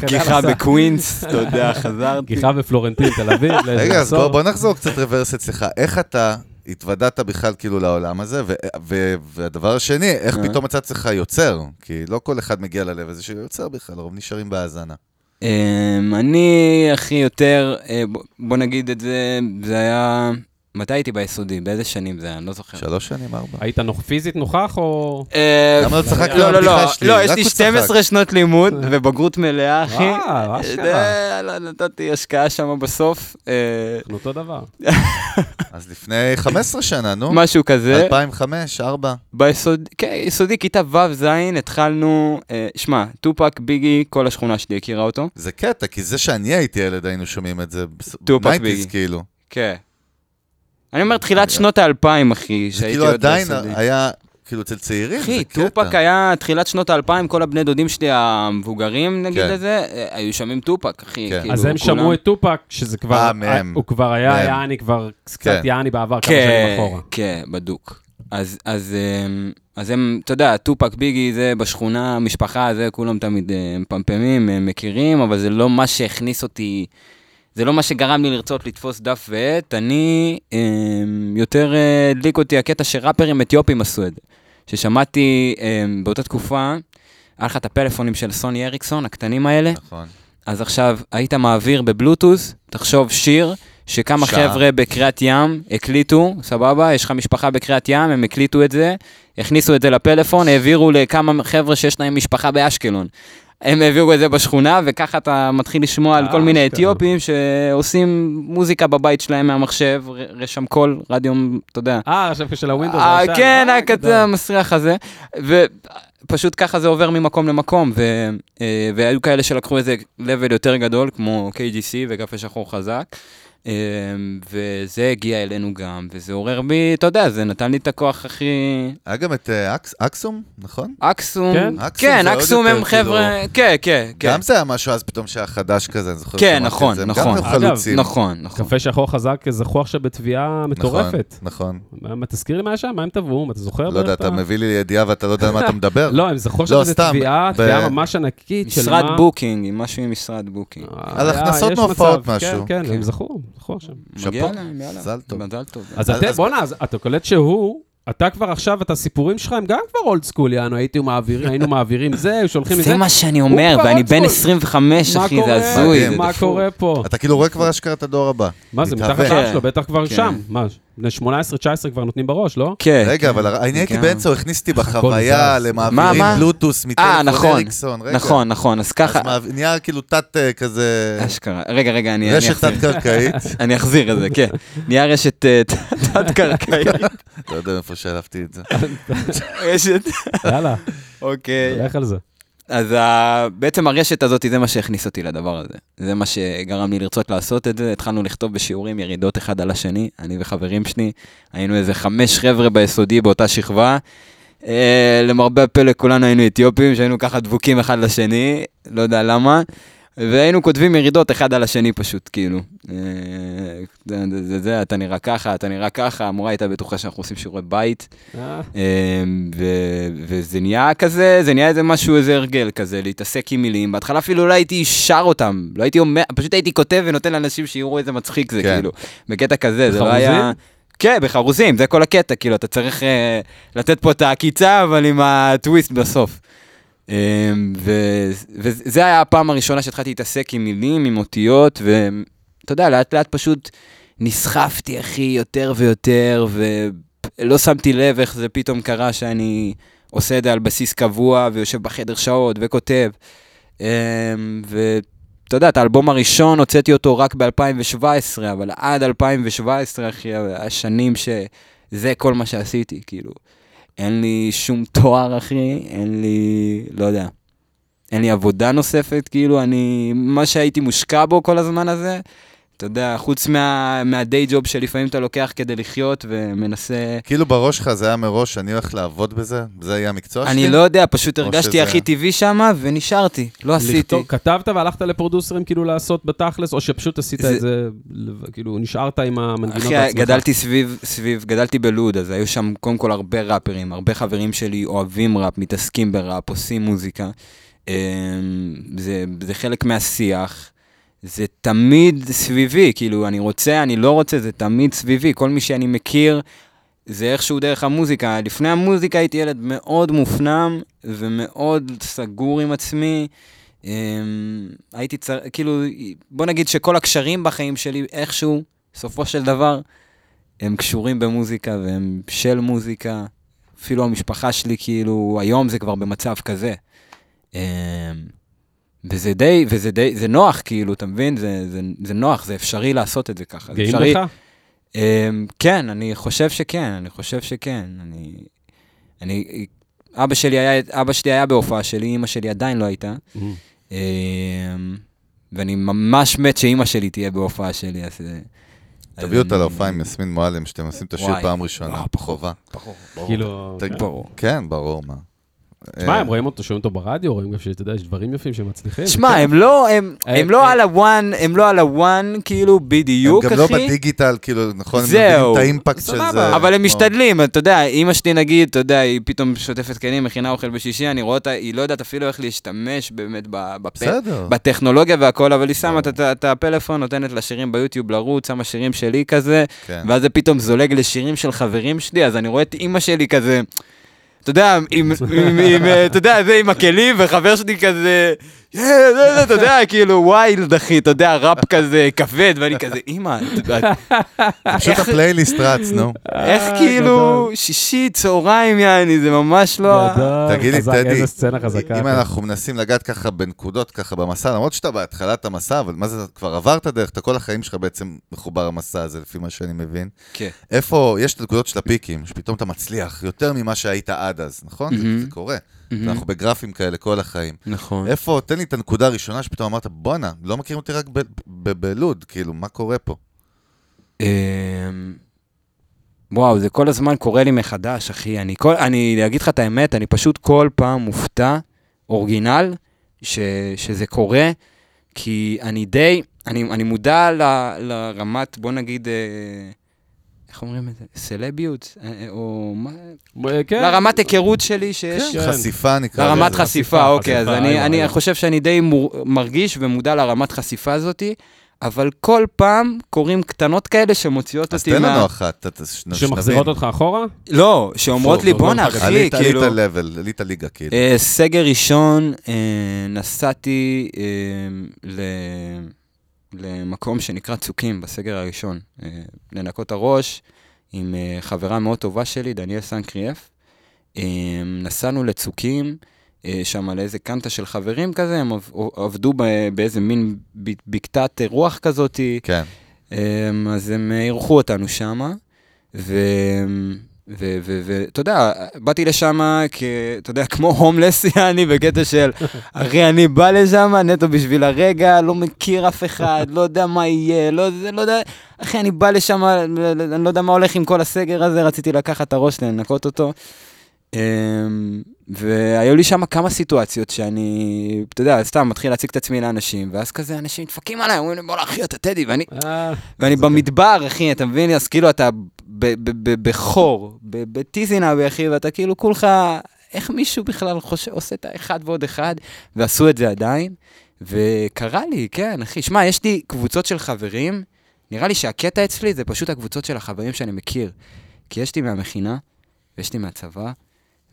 גיחה בקווינס, אתה יודע, חזרתי. גיחה בפלורנטין, תל אביב, לאיזה רגע, אז בוא נחזור קצת רוורס אצלך. איך אתה התוודעת בכלל כאילו לעולם הזה, ו- ו- והדבר השני, איך אה. פתאום מצאת אצלך יוצר? כי לא כל אחד מגיע ללב הזה של יוצר בכלל, הרוב נשארים בהאזנה. אמ, אני, הכי יותר, אה, בוא נגיד את זה, זה היה... מתי הייתי ביסודי? באיזה שנים זה היה? אני לא זוכר. שלוש שנים, ארבע. היית פיזית נוכח או... אה, למה לא צחקת לא, על לא, לא, הבדיחה שלי? לא, יש לי הוא צחק. 12 שנות לימוד ובגרות מלאה, אחי. אה, אשכרה. אה, לא, נתתי השקעה שם בסוף, אה, אנחנו אותו דבר. <laughs> אז לפני 15 שנה, נו. משהו כזה. 2005, 4. ביסודי, כן, יסודי, כיתה ו'-ז', התחלנו, אה, שמע, טופק, ביגי, כל השכונה שלי הכירה אותו. זה קטע, כי זה שאני הייתי ילד היינו שומעים את זה. טופק 90s ביגי. כאילו. כן. אני אומר, תחילת שנות האלפיים, אחי, זה שהייתי כאילו עוד עדיין ביסודי. היה, כאילו אצל צעירים, זה אחי. טופק היה תחילת שנות האלפיים, כל הבני דודים שלי המבוגרים, נגיד כן. לזה, אה, היו שומעים טופק, אחי. כן. כאילו, אז הם שמעו את טופק, שזה כבר... אה. הוא כבר היה. יעני, כבר קצת כן. יעני בעבר, כמה כן, שנים אחורה. כן, בדוק. אז, אז, אמ, אז הם, אתה יודע, טופק, ביגי, זה בשכונה, משפחה, זה כולם תמיד אה, מפמפמים, אה, מכירים, אבל זה לא מה שהכניס אותי, זה לא מה שגרם לי לרצות לתפוס דף ועט. אני, אמ, יותר אה, הדליק אותי הקטע שראפרים אתיופים עשו את זה. ששמעתי אמ, באותה תקופה, היה לך את הפלאפונים של סוני אריקסון, הקטנים האלה, נכון. אז עכשיו היית מעביר בבלוטוס, תחשוב שיר, שכמה שעה. חבר'ה בקריית ים הקליטו, סבבה? יש לך משפחה בקריית ים, הם הקליטו את זה, הכניסו את זה לפלאפון, העבירו לכמה חבר'ה שיש להם משפחה באשקלון. הם העבירו את זה בשכונה, וככה אתה מתחיל לשמוע על אה, כל מיני. אתיופים שעושים מוזיקה בבית שלהם מהמחשב, רשם קול, רדיו, אתה יודע. אה, עכשיו של הווינדוס. אה. כן, אה. המסריח הזה. ופשוט ככה זה עובר ממקום למקום. ו... והיו כאלה שלקחו איזה level יותר גדול, כמו KGC וקפה שחור חזק. אמ, וזה הגיע אלינו גם, וזה עורר בי, אתה יודע, זה נתן לי את הכוח הכי... היה גם את אה, אקס- אקסום, נכון? אקסום, כן? אקסום כן, הם חבר'ה, כן, כן, כן. גם זה היה משהו אז פתאום שהיה חדש כזה, אני זוכר. כן, נכון, נכון. גם חלוצים. נכון, נכון. קפה שחור חזק זכו עכשיו בתביעה מטורפת. נכון. מה, תזכיר לי מה היה שם, מה הם תבעו? אתה זוכר? לא יודע, אתה מביא לי ידיעה ואתה לא יודע על מה אתה <laughs> מדבר? לא, הם זכו עכשיו סתם, תביעה, תביעה ממש ענקית של מה... משרד booking, משהו עם משרד booking. על היה- הכנסות מהופעות מצב, משהו. כן, כן, כן. הם זכו, זכו עכשיו. מגיע. להם, יאללה. מזל טוב. מזל טוב. אז אז- אתם, אז- בואנה, אתה קולט שהוא, אתה כבר עכשיו, את הסיפורים שלך הם גם כבר old school, יעני, <laughs> היינו מעבירים זה, שולחים לי זה. זה מה שאני אומר, ואני בן שמאל. 25, מה אחי, זה? הזוי. מה. קורה פה? אתה כאילו רואה כבר אשכרה את הדור הבא. מה זה, מתחת. לאף שלו, בטח כבר כן. שם. מה, בני 18-19 כבר נותנים בראש, לא? כן. רגע, כן. אבל אני הייתי גם. באמצע, הוא הכניס אותי בחוויה למעבירים? בלוטוס אה, מטלפון נכון, אריקסון. רגע. נכון, נכון, אז ככה, אז מעב- נהיה כאילו תת אה, כזה, אשכרה, רגע, רגע, אני אני רשת אחזיר. תת-קרקעית. <laughs> אני אחזיר את זה, כן. נהיה רשת אה, תת-קרקעית. לא יודע מאיפה שלפתי את זה. רשת, יאללה, אוקיי. לך על זה. אז ה... בעצם הרשת הזאת, זה מה שהכניס אותי לדבר הזה. זה מה שגרם לי לרצות לעשות את זה. התחלנו לכתוב בשיעורים ירידות אחד על השני, אני וחברים שלי. היינו איזה חמש חבר'ה ביסודי באותה שכבה. אה, למרבה הפלא כולנו היינו אתיופים, שהיינו ככה דבוקים אחד לשני, לא יודע למה. והיינו כותבים ירידות אחד על השני פשוט, כאילו. אה, זה, זה, זה, זה, אתה נראה ככה, אתה נראה ככה, המורה הייתה בטוחה שאנחנו עושים שיעורי בית. אה, אמ, ו- וזה נהיה כזה, זה נהיה איזה משהו, איזה הרגל כזה, להתעסק עם מילים. בהתחלה אפילו לא הייתי שר אותם, לא הייתי אומר, פשוט הייתי כותב ונותן לאנשים שיראו איזה מצחיק זה, כן. כאילו. בקטע כזה, זה לא? היה... כן, בחרוזים, זה כל הקטע, כאילו, אתה צריך אה, לתת פה את העקיצה, אבל עם הטוויסט בסוף. אמ, וזה היה הפעם הראשונה שהתחלתי להתעסק עם מילים, עם אותיות, ואתה יודע, לאט לאט פשוט נסחפתי, אחי, יותר ויותר, ולא שמתי לב איך זה פתאום קרה שאני עושה את זה על בסיס קבוע, ויושב בחדר שעות וכותב. אמ, ואתה יודע, את האלבום הראשון הוצאתי אותו רק ב-2017, אבל עד 2017, אחי, השנים שזה כל מה שעשיתי, כאילו. אין לי שום תואר, אחי, אין לי, לא יודע, אין לי עבודה נוספת, כאילו, אני, מה שהייתי מושקע בו כל הזמן הזה, אתה יודע, חוץ מה, מהדיי ג'וב שלפעמים אתה לוקח כדי לחיות ומנסה... כאילו בראש שלך זה היה מראש, אני הולך לעבוד בזה? זה יהיה המקצוע שלי? אני לא יודע, פשוט הרגשתי שזה- הכי טבעי שם, ונשארתי, לא עשיתי. לכתוב- כתבת והלכת לפרודוסרים כאילו לעשות בתכלס, או שפשוט עשית זה- את זה, כאילו נשארת עם המנגינות אחי, בעצמך? גדלתי סביב, סביב, גדלתי בלוד, אז היו שם קודם כל הרבה ראפרים, הרבה חברים שלי אוהבים ראפ, מתעסקים בראפ, עושים מוזיקה. אמ, זה, זה חלק מהשיח. זה תמיד סביבי, כאילו, אני רוצה, אני לא רוצה, זה תמיד סביבי. כל מי שאני מכיר, זה איכשהו דרך המוזיקה. לפני המוזיקה הייתי ילד מאוד מופנם ומאוד סגור עם עצמי. אמ, הייתי צר... כאילו, בוא נגיד שכל הקשרים בחיים שלי, איכשהו, בסופו של דבר, הם קשורים במוזיקה והם של מוזיקה. אפילו המשפחה שלי, כאילו, היום זה כבר במצב כזה. אמ, וזה די, וזה די, זה נוח, כאילו, אתה מבין? זה, זה, זה נוח, זה אפשרי לעשות את זה ככה. גאים אפשרי, בך? Um, כן, אני חושב שכן, אני חושב שכן. אני... אני... אבא שלי היה, אבא שלי היה בהופעה שלי, אמא שלי עדיין לא הייתה. Mm. Um, ואני ממש מת שאימא שלי תהיה בהופעה שלי, אז... אה, תביאו אז אותה להופעה עם יסמין מועלם, שאתם עושים את השיר. פעם ראשונה, וואו, חובה. כאילו... ת- כן. ברור. כן, ברור, מה. תשמע, אה, הם רואים אותו, שומעים אותו ברדיו, רואים גם שאתה יודע, יש דברים יפים שמצליחים. שמע, זה כיף. הם לא, הם, אה, הם לא אה. על הוואן, הם לא על הוואן, כאילו, הם בדיוק, גם לא אחי. בדיגיטל, כאילו, נכון? הם זהו. מבינים את האימפקט של. זה. אבל הם משתדלים, אתה יודע, אימא שלי נגיד, אתה יודע, היא פתאום שוטפת כלים, מכינה אוכל בשישי, אני רואה אותה, היא לא יודעת אפילו איך להשתמש באמת. בטכנולוגיה והכל, אבל היא שמה את- הפלאפון, נותנת לה שירים ביוטיוב לרוץ, שמה שירים שלי כזה, כן. ואז זה פתאום זולג לשירים של חברים שלי, אז אני רואה את אימא שלי כזה, אתה יודע, עם, אה, אתה יודע, זה עם הכלים, וחבר שלי כזה, אתה יודע, כאילו וויילד, אחי, אתה יודע, ראפ כזה כבד, ואני כזה, אימא, את- את- <laughs> פשוט הפלייליסט רץ, נו. איך אה, כאילו, שישי, צהריים, יעני, זה ממש לא... תגיד לי, טדי. אם. אנחנו מנסים לגעת ככה בנקודות, ככה במסע, למרות שאתה בהתחלת המסע, אבל מה זה, כבר עברת דרך, אתה כל החיים שלך בעצם מחובר למסע הזה, לפי מה שאני מבין. כן. איפה, יש את הנקודות של הפיקים, שפתאום אתה מצליח יותר ממה שהיית עד אז, נכון? זה- מהמם. קורה. אנחנו בגרפים כאלה כל החיים. נכון. איפה, תן לי את הנקודה הראשונה שפתאום אמרת, בואנה, לא מכירים אותי רק ב- ב- בלוד, כאילו, מה קורה פה? אמ, וואו, זה כל הזמן קורה לי מחדש, אחי. אני, כל, אני אגיד לך את האמת, אני פשוט כל פעם מופתע, אורגינל, ש, שזה קורה, כי אני די, אני, אני מודע ל, לרמת, בוא נגיד, אה, איך אומרים את זה? סלביות? אה, אה, או מה? כן. לרמת היכרות שלי שיש... כן. חשיפה נקרא לרמת לזה. חשיפה, אוקיי, אז חשיפה, אני, איווא, אני איווא. חושב שאני די מור, מרגיש ומודע לרמת חשיפה הזאתי, אבל כל פעם קורים קטנות כאלה שמוציאות אז אותי תן מה... לנו אחת, ת- ת- שנבין. שמחזירות אותך אחורה? לא, שאומרות לי, טוב, בואנה, טוב, אחי, עלית עלית כאילו... לבל, עלית ליגה, כאילו. אה, סגר ראשון, אה, נסעתי אה, ל... למקום שנקרא צוקים, בסגר הראשון. אה, לנקות הראש עם אה, חברה מאוד טובה שלי, דניאל סנקריאף. אה, נסענו לצוקים, שם על איזה קנטה של חברים כזה, הם עב- עבדו באיזה מין בקתת רוח כזאתי. כן. אז הם אירחו אותנו שם, ואתה יודע, באתי לשם, אתה יודע, כמו הומלס, <laughs> אני בקטע של, אחי, אני בא לשם נטו בשביל הרגע, לא מכיר אף אחד, לא יודע מה יהיה, לא, לא יודע, אחי, אני בא לשם, אני לא יודע מה הולך עם כל הסגר הזה, רציתי לקחת את הראש, לנקות אותו. אמ, והיו לי שם כמה סיטואציות שאני, אתה יודע, סתם מתחיל להציג את עצמי לאנשים, ואז כזה אנשים נדפקים עליי, אומרים לי, בוא אחי, אתה טדי, ואני, אה, ואני במדבר, אחי, אתה מבין? אז כאילו אתה בחור, ב- בטיזינאבי, אחי, ואתה כאילו כולך, איך מישהו בכלל חושב, עושה את האחד ועוד אחד, ועשו את זה עדיין, וקרה לי, כן, אחי. שמע, יש לי קבוצות של חברים, נראה לי שהקטע אצלי זה פשוט הקבוצות של החברים שאני מכיר. כי יש לי מהמכינה, ויש לי מהצבא,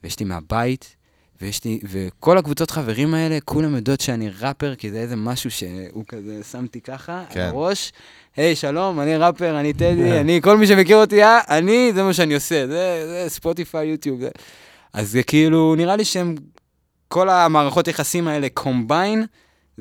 ויש לי מהבית, ויש לי, וכל הקבוצות חברים האלה, כולם יודעות שאני ראפר, כי זה איזה משהו שהוא כזה, שמתי ככה, כן. על הראש. היי, שלום, אני ראפר, אני טדי, אני, כל מי שמכיר אותי, אה, אני, זה מה שאני עושה, זה, זה ספוטיפיי, יוטיוב. זה. אז זה כאילו, נראה לי שהם, כל המערכות יחסים האלה combined,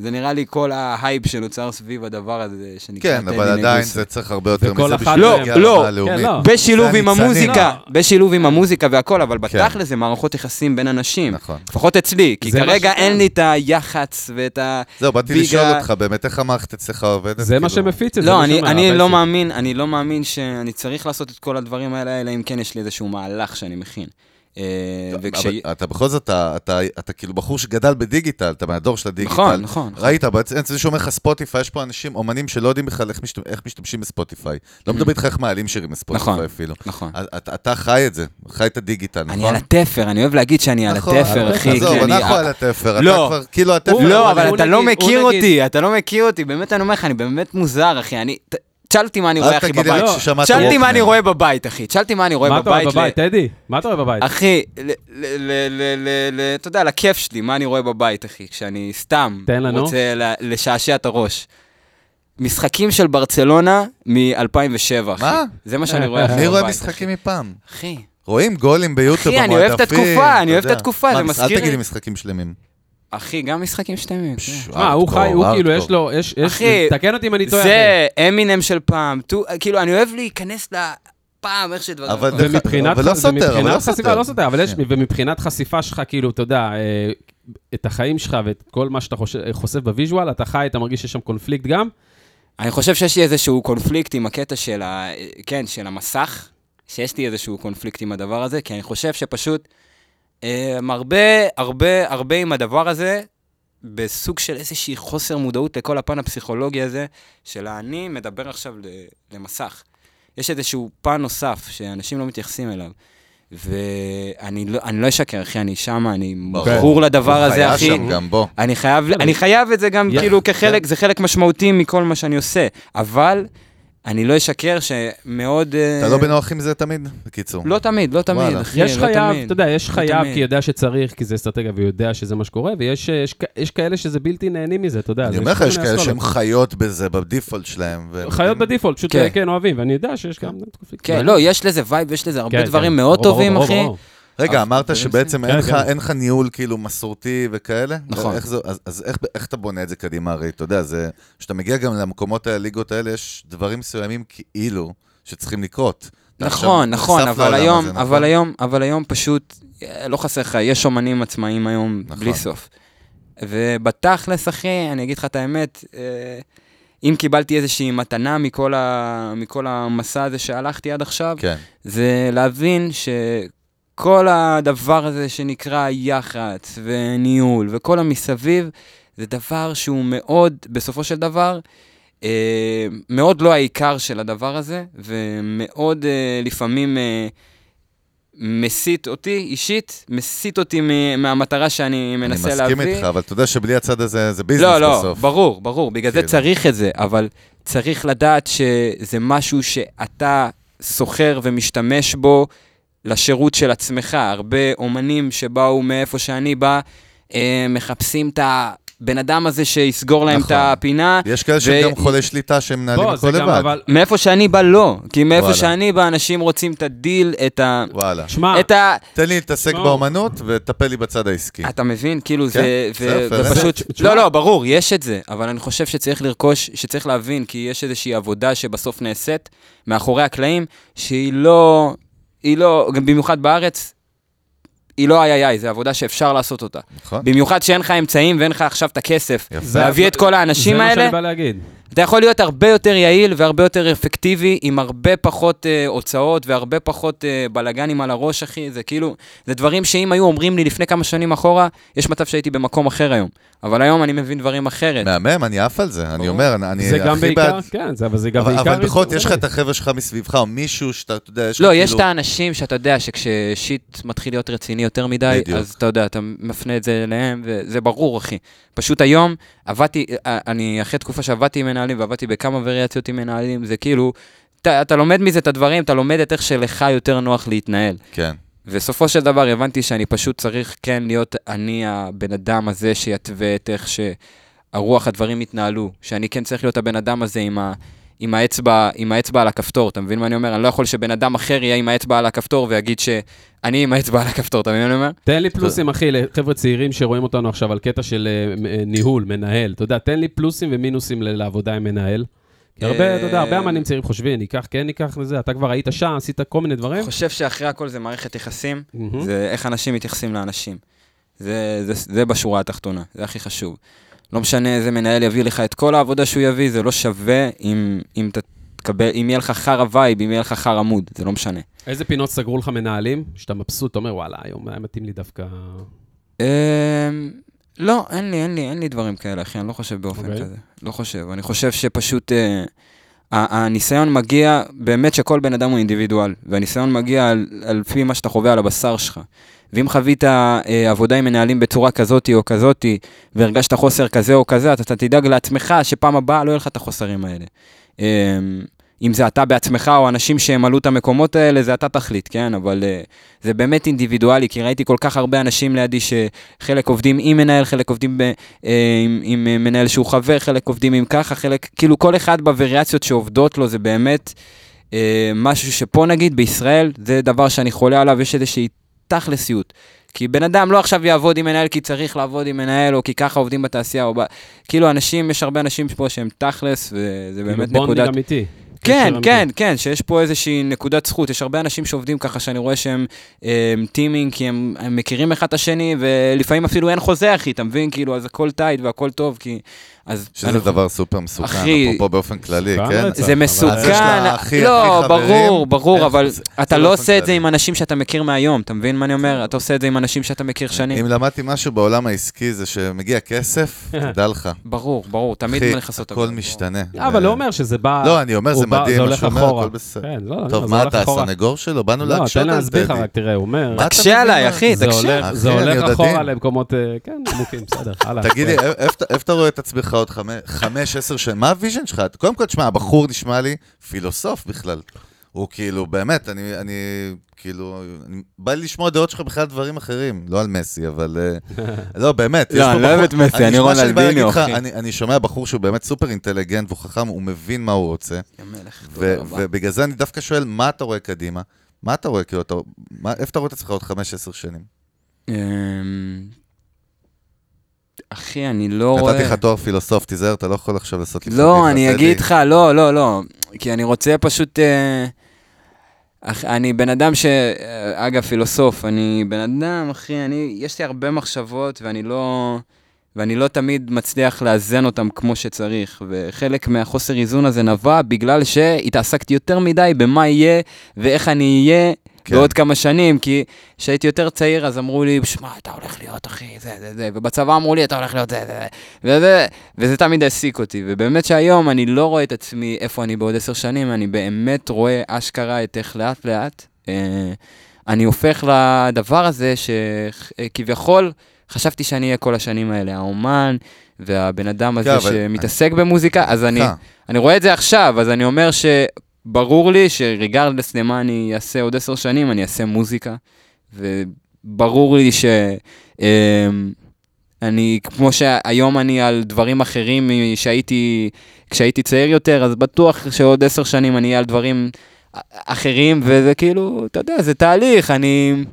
זה נראה לי כל ההייפ שנוצר סביב הדבר הזה, שנקרא כן, טדי אבל עדיין. זה צריך הרבה יותר מזה בשביל לא, להגיע לא. לרמה הלאומית. כן, לא. בשילוב עם. המוזיקה, לא. בשילוב עם המוזיקה והכל, אבל כן. בתכל'ס זה מערכות יחסים בין אנשים. נכון. לפחות אצלי, כי זה מה כרגע שכן. אין לי את היח"צ ואת ה... זהו, באתי ביגה- לשאול אותך, באמת, איך המערכת אצלך עובדת? זה מה כאילו? שמפיץ את זה. לא, מי אני, לא. מאמין, אני לא מאמין שאני צריך לעשות את כל הדברים האלה, אלא אם כן יש לי איזשהו מהלך שאני מכין. אה, וכש... אבל אתה בכל זאת, אתה, אתה, אתה כאילו בחור שגדל בדיגיטל, אתה מהדור של הדיגיטל. נכון, נכון. ראית, בעצם זה שאומר לך ספוטיפיי, יש פה אנשים, אומנים שלא יודעים בכלל איך, משת... איך משתמשים בספוטיפיי. לא מדבר איתך איך מעלים שירים בספוטיפיי נכון, אפילו. נכון. אתה, אתה חי את זה, חי את הדיגיטל, נכון? אני על התפר, אני אוהב להגיד שאני על נכון, התפר, אחי. עזוב, אני- אנחנו על התפר, אתה לא. כבר, כאילו התפר... לא, אבל אתה לא מכיר אותי, אתה לא מכיר אותי, באמת אני אומר לך, אני באמת מוזר, אחי. תשאל אותי מה אני רואה, אל אחי, תגיד בבית. תשאל אותי. מה אני רואה בבית, אחי. תשאל אותי מה אני רואה מה אתה רואה בבית. בבית, טדי? מה אתה רואה בבית? אחי, ל- ל- ל- ל- ל- ל- אתה יודע, לכיף שלי, מה אני רואה בבית, אחי, כשאני סתם. רוצה ל- לשעשע את הראש. משחקים של ברצלונה מ-2007, אחי. מה? זה מה שאני רואה, <laughs> אחי, אני רואה בבית, משחקים מפעם. אחי. רואים גולים ביוטיוב אחי, אני אוהב את התקופה, אני אוהב את. התקופה, זה אל מזכיר תגיד לי לי- משחקים שלמים. אחי, גם משחקים. כן. מה, הוא חי, הוא כאילו, יש לו, יש, יש, תקן אותי אם אני טועה. זה אמינם של פעם, כאילו, אני אוהב להיכנס לפעם, איך שדברים... אבל ומבחינת אבל לא סותר, אבל לא חשיפה, סותר. לא סותר, אבל יש, כן. ומבחינת חשיפה שלך, כאילו, אתה יודע, אה, את החיים שלך ואת כל מה שאתה חושף ב visual, אתה חי, אתה מרגיש שיש שם קונפליקט גם? אני חושב שיש לי איזשהו קונפליקט עם הקטע של ה... כן, של המסך, שיש לי איזשהו קונפליקט עם הדבר הזה, כי אני חושב שפשוט אה, הרבה, הרבה, הרבה עם הדבר הזה, בסוג של איזושהי חוסר מודעות לכל הפן הפסיכולוגי הזה, של האני מדבר עכשיו ל- למסך. יש איזשהו פן נוסף שאנשים לא מתייחסים אליו. ואני לא, אני לא אשקר, אחי, אני שם, אני. מכור לדבר הזה, אחי. שם גם, בוא. אני חייב, אני חייב את זה גם יא- כאילו כחלק, זה חלק משמעותי מכל מה שאני עושה, אבל אני לא אשקר שמאוד... אתה לא בנוח עם זה תמיד? בקיצור. לא תמיד, לא תמיד. אחי, יש לא חייב. אתה יודע, יש חייב תמיד. כי יודע שצריך, כי זה אסטרטגיה ויודע שזה מה שקורה, ויש יש, יש כאלה שזה בלתי נהנים מזה, אתה יודע. אני אומר לך, יש כאלה. שהם חיות בזה, בדיפולט שלהם. חיות בדיפולט, פשוט כן. כן אוהבים, ואני יודע שיש גם קונפליקט. כן, לא, יש לזה vibe, יש לזה הרבה כן, דברים כן. מאוד טובים, אחי. רגע, אמרת שבעצם כן, אין לך- כן. אין לך ניהול כאילו מסורתי וכאלה? נכון. אז- אז איך- אתה בונה את זה קדימה? הרי אתה יודע. כשאתה מגיע גם למקומות הליגות האלה, יש דברים מסוימים כאילו שצריכים לקרות. נכון, נכון, אבל היום, הזה, נכון? אבל היום, אבל היום פשוט, אה, לא חסר לך, יש אומנים עצמאיים היום נכון. בלי סוף. ובתכלס, אחי, אני אגיד לך את האמת, אה, אם קיבלתי איזושהי מתנה מכל, ה, מכל המסע הזה שהלכתי עד עכשיו, כן. זה להבין שכל הדבר הזה שנקרא יח"צ וניהול וכל המסביב, זה דבר שהוא מאוד, בסופו של דבר, אה, מאוד לא העיקר של הדבר הזה, ומאוד אה, לפעמים אה, מסית אותי אישית, מסית אותי מ- מהמטרה שאני אני מנסה להביא. מסכים איתך, אבל אתה יודע שבלי הצד הזה זה business לא, לא, בסוף. ברור, ברור, בגלל זה כאילו. צריך את זה, אבל צריך לדעת שזה משהו שאתה סוחר ומשתמש בו לשירות של עצמך. הרבה אומנים שבאו מאיפה שאני בא, אה, מחפשים את הבן אדם הזה שיסגור להם את נכון. הפינה. יש כאלה שהם ו- גם חולי שליטה שהם מנהלים הכל זה לבד. אבל... מאיפה שאני בא, לא. כי מאיפה וואלה. שאני בא, אנשים רוצים את הדיל, את ה... וואלה. שמע, את ה... תן לי להתעסק לא. באומנות ותטפל לי בצד העסקי. אתה מבין? כאילו כן, זה, זה זה, זה פשוט... תשמע- לא, לא, ברור, יש את זה, אבל אני חושב שצריך לרכוש, שצריך להבין, כי יש איזושהי עבודה שבסוף נעשית מאחורי הקלעים, שהיא לא... היא לא, גם במיוחד בארץ, היא לא איי איי איי, זו עבודה שאפשר לעשות אותה. נכון? במיוחד שאין לך אמצעים ואין לך עכשיו את הכסף. יפה. להביא את כל האנשים זה מה האלה, שאני בא להגיד. אתה יכול להיות הרבה יותר יעיל והרבה יותר אפקטיבי, עם הרבה פחות אה, הוצאות והרבה פחות אה, בלאגנים על הראש, אחי. זה כאילו, זה דברים שאם היו אומרים לי לפני כמה שנים אחורה, יש מצב שהייתי במקום אחר היום. אבל היום אני מבין דברים אחרת. מהמם, אני עף על זה. אני. אומר, אני אני זה גם הכי בעיקר, בעד... כן, זה- אבל זה גם אבל בעיקר... אבל בכל זאת, יש לך את. החבר'ה שלך מסביבך, או מישהו שאתה, אתה יודע, יש לך לא, כאילו... יש את האנשים שאתה יודע שכששיט מתחיל להיות רציני יותר מדי, בדיוק. אז אתה יודע, אתה מפנה את זה אליהם, וזה ברור, אחי. פשוט היום, עבדתי, אה, אני אחרי תקופה שעבדתי עם מנהלים, ועבדתי בכמה וריאציות עם מנהלים, זה כאילו, אתה, אתה לומד מזה את הדברים, אתה לומד את איך שלך יותר נוח להתנהל. כן. בסופו של דבר הבנתי שאני פשוט צריך כן להיות אני הבן אדם הזה שיתווה את איך שהרוח הדברים יתנהלו, שאני כן צריך להיות הבן אדם הזה עם, ה, עם, האצבע, עם האצבע על הכפתור, אתה מבין מה אני אומר? אני לא יכול שבן אדם אחר יהיה עם האצבע על הכפתור ויגיד שאני עם האצבע על הכפתור, אתה מבין מה אני אומר? תן לי פלוסים, אחי, לחבר'ה צעירים שרואים אותנו עכשיו על קטע של אה, אה, ניהול, מנהל. אתה יודע, תן לי פלוסים ומינוסים לעבודה עם מנהל. הרבה, אתה יודע, הרבה אה, אמנים צעירים חושבים, ניקח, כן ניקח לזה, אתה כבר היית שם, עשית כל מיני דברים. אני חושב שאחרי הכל זה מערכת יחסים. זה איך אנשים מתייחסים לאנשים. זה בשורה התחתונה, זה הכי חשוב. לא משנה איזה מנהל יביא לך את כל העבודה שהוא יביא, זה לא שווה אם, אם תקבל, אם יהיה לך חרא vibe, אם יהיה לך חרא mood, זה לא משנה. איזה פינות סגרו לך מנהלים, שאתה מבסוט, אתה אומר, וואלה, היום היה מתאים לי דווקא... אמ, לא, אין לי, אין לי, אין לי דברים כאלה, אחי, אני לא חושב באופן אוקיי. כזה. לא חושב. אני חושב שפשוט... אה, הניסיון מגיע, באמת שכל בן אדם הוא אינדיבידואל, והניסיון מגיע על, על פי מה שאתה חווה על הבשר שלך. ואם חווית אה, עבודה עם מנהלים בצורה כזאתי או כזאתי, והרגשת חוסר כזה או כזה, אז אתה תדאג לעצמך שפעם הבאה לא יהיה לך את החוסרים האלה. אה, אם זה אתה בעצמך או אנשים שימלאו את המקומות האלה, זה אתה תחליט, כן? אבל אה, זה באמת אינדיבידואלי, כי ראיתי כל כך הרבה אנשים לידי שחלק עובדים עם מנהל, חלק עובדים ב, אה, עם, עם מנהל שהוא חבר, חלק עובדים עם ככה, חלק, כאילו כל אחד בווריאציות שעובדות לו זה באמת אה, משהו שפה נגיד בישראל, זה דבר שאני חולה עליו, יש איזושהי תכלסיות. כי בן אדם לא עכשיו יעבוד עם מנהל כי צריך לעבוד עם מנהל, או כי ככה עובדים בתעשייה, או ב... כאילו אנשים, יש הרבה אנשים פה שהם תכלס, וזה באמת כאילו bonding נקודת... אמיתי. כן, כן, אמיתי. כן, שיש פה איזושהי נקודת זכות. יש הרבה אנשים שעובדים ככה שאני רואה שהם אה, טימינג, כי הם, הם מכירים אחד את השני, ולפעמים אפילו אין חוזה, אחי, אתה מבין? כאילו, אז הכל tight והכל טוב, כי... אז... שזה אני- דבר סופר מסוכן, אחי, אפרופו באופן כללי, כן? זה מסוכן, לא, הכי ברור, חברים. ברור, איך אבל זה- אתה זה לא עושה את זה. עם אנשים שאתה מכיר מהיום, אתה מבין מה אני אומר? אתה עושה את זה עם אנשים שאתה מכיר שנים. אם למדתי משהו בעולם העסקי זה שמגיע כסף, <laughs> תדע לך. ברור, ברור, תמיד מה לכסות הכל משתנה. אבל לא אומר שזה בא... לא, אני אומר, זה מדהים, זה מה הולך אחורה. הכל בסדר. כן, לא, לא, טוב, זה מה אתה. הסנגור שלו? באנו לא, להקשות תן על להסביר לך. רק, תראה, הוא אומר... תקשה? עליי, אחי, זה אחי, זה הולך אחורה. למקומות, אה, כן, עמוקים, בסדר, הלאה. תגיד לי, אתה- איפה אתה רואה את עצמך עוד חמש- חמש, עשר שנים? מה ה vision שלך? קודם כל, תשמע, הבחור נשמע לי פילוסוף בכלל. הוא כאילו, באמת, אני, אני כאילו, אני, בא לי לשמוע דעות שלך בכלל על דברים אחרים, לא על מסי, אבל... אה, <laughs> לא, באמת, לא, אני לא אוהב את מסי, אני לך, אחי. אני, אני שומע בחור שהוא באמת סופר אינטליגנט והוא חכם, הוא מבין מה הוא רוצה. ובגלל זה אני דווקא שואל, מה אתה רואה קדימה? מה אתה רואה, כאילו, אתה, מה, איפה אתה רואה את עצמך עוד חמש, עשר שנים? אחי, אני לא רואה... נתתי לך תואר פילוסוף, תיזהר, אתה לא יכול עכשיו לעשות לי לא, אני. אגיד לך, לא, לא, לא. כי אני רוצה פשוט... אה, אח- אני בן אדם ש... אה, אגב, פילוסוף, אני בן אדם, אחי, אני... יש לי הרבה מחשבות ואני לא... ואני לא תמיד מצליח לאזן אותם כמו שצריך. וחלק מהחוסר איזון הזה נבע בגלל שהתעסקתי יותר מדי במה יהיה ואיך אני אהיה כן. בעוד כמה שנים, כי כשהייתי יותר צעיר אז אמרו לי, שמע, אתה הולך להיות אחי, זה, זה, זה, ובצבא אמרו לי, אתה הולך להיות זה, זה, זה, וזה, וזה תמיד העסיק אותי. ובאמת שהיום אני לא רואה את עצמי איפה אני בעוד עשר שנים, אני באמת רואה אשכרה את איך לאט לאט. אה, אני הופך לדבר הזה שכביכול חשבתי שאני אהיה כל השנים האלה, האומן והבן אדם הזה כן, שמתעסק במוזיקה, אז אני, סליחה. אני רואה את זה עכשיו, אז אני אומר שברור לי שריגרדלס למה אני אעשה עוד עשר שנים, אני אעשה מוזיקה, וברור לי ש... אמ, אני, כמו שהיום אני על דברים אחרים שהייתי, כשהייתי צעיר יותר, אז בטוח שעוד עשר שנים אני אהיה על דברים אחרים, וזה כאילו, אתה יודע, זה תהליך, אני...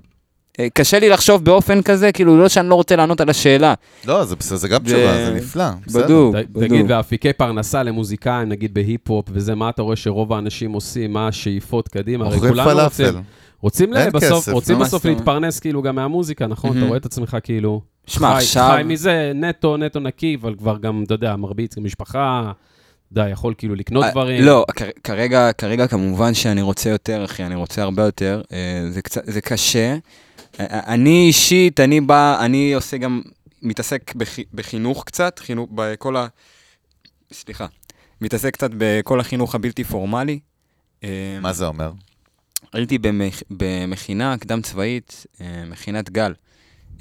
אה, קשה לי לחשוב באופן כזה, כאילו, לא שאני לא רוצה לענות על השאלה. לא, זה בסדר, זה גם זה- תשובה, זה נפלא. בסדר. בדוק, ת- בדוק. תגיד, ואפיקי פרנסה למוזיקאים, נגיד בהיפ-הופ וזה, מה אתה רואה שרוב האנשים עושים? מה השאיפות קדימה? כולנו פלאפל. רוצים, בסוף, כסף, רוצים. בסוף זאת להתפרנס כאילו גם מהמוזיקה, נכון? אתה. רואה את עצמך כאילו... שמע, עכשיו- חי מזה נטו, נטו נקי, אבל כבר גם, אתה יודע, מרביץ, גם משפחה, אתה יודע, יכול כאילו לקנות אה, דברים. לא, כרגע, כרגע כמובן שאני רוצה יותר, אחי, אני רוצה הרבה יותר. אה, זה קצת, זה קשה. אני אישית, אני בא, אני עושה גם, מתעסק בחי- בחינוך קצת, חינוך, בכל ה... סליחה. מתעסק קצת בכל החינוך הבלתי פורמלי. אה, מה זה אומר? הייתי במכ... במכינה קדם צבאית, אה, מכינת גל.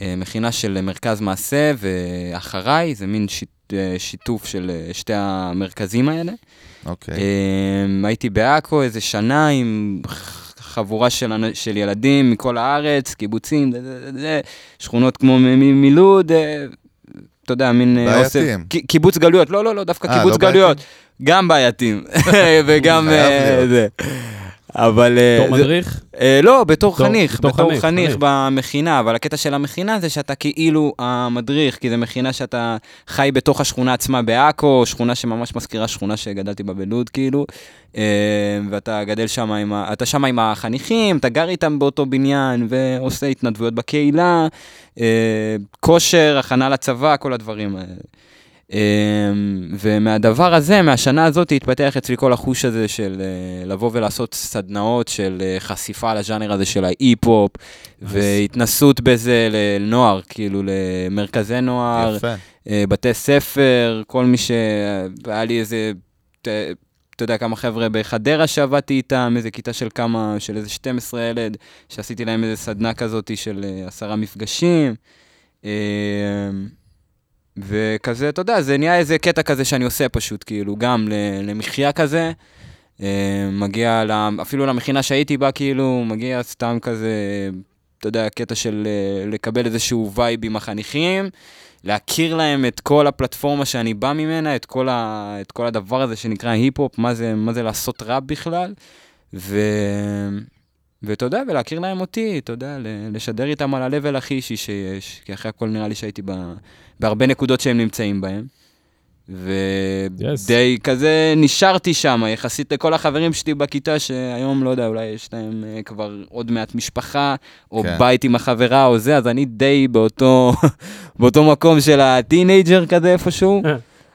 אה, מכינה של מרכז מעשה ואחריי, זה מין שיט... שיתוף של שתי המרכזים האלה. אוקיי. אמ, הייתי בעכו איזה שנה עם חבורה של, של ילדים מכל הארץ, קיבוצים, זה, זה, זה, זה, שכונות כמו מלוד, אה, אתה יודע, מין... אה, בעייתיים. אוסף- קיבוץ גלויות, לא, לא, לא, דווקא אה, קיבוץ לא גלויות. גם בעייתים, <laughs> וגם... זה. אבל... אה, בתור מדריך? אה, לא, בתור חניך, בתור בתור חניך, חניך. במכינה, אבל הקטע של המכינה זה שאתה כאילו המדריך, כי זו מכינה שאתה חי בתוך השכונה עצמה בעכו, שכונה שממש מזכירה שכונה שגדלתי בה בלוד, כאילו, אה, ואתה גדל שם עם, ה- אתה שם עם החניכים, אתה גר איתם באותו בניין, ועושה התנדבויות בקהילה, כושר, הכנה לצבא, כל הדברים האלה. אמ, ומהדבר הזה, מהשנה הזאת, התפתח אצלי כל החוש הזה של אה, לבוא ולעשות סדנאות של אה, חשיפה לז'אנר הזה של ההיפ-הופ, והתנסות בזה לנוער, כאילו למרכזי נוער, יפה. אה, בתי ספר, כל מי ש... היה לי איזה, אתה יודע, כמה חבר'ה בחדרה שעבדתי איתם, איזה כיתה של כמה, של איזה 12 ילד, שעשיתי להם איזה סדנה כזאת של עשרה מפגשים. וכזה, אתה יודע, זה נהיה איזה קטע כזה שאני עושה פשוט, כאילו, גם למחיה כזה. אה, מגיע, אפילו למכינה שהייתי בה, כאילו, מגיע סתם כזה, אתה יודע, קטע של אה, לקבל איזשהו וייב עם החניכים, להכיר להם את כל הפלטפורמה שאני בא ממנה, את כל, ה, את כל הדבר הזה שנקרא היפ-הופ, מה מה זה לעשות ראפ בכלל, ו... ואתה יודע, ולהכיר להם אותי, אתה יודע, ל- לשדר איתם על ה-level הכי אישי שיש, כי אחרי הכל נראה לי שהייתי ב... בהרבה נקודות שהם נמצאים בהם. ודי Yes. כזה נשארתי שם, יחסית לכל החברים שלי בכיתה, שהיום, לא יודע, אולי יש להם אה, כבר עוד מעט משפחה, או כן. בית עם החברה או זה, אז אני די באותו, <laughs> באותו מקום של ה teenager כזה איפשהו,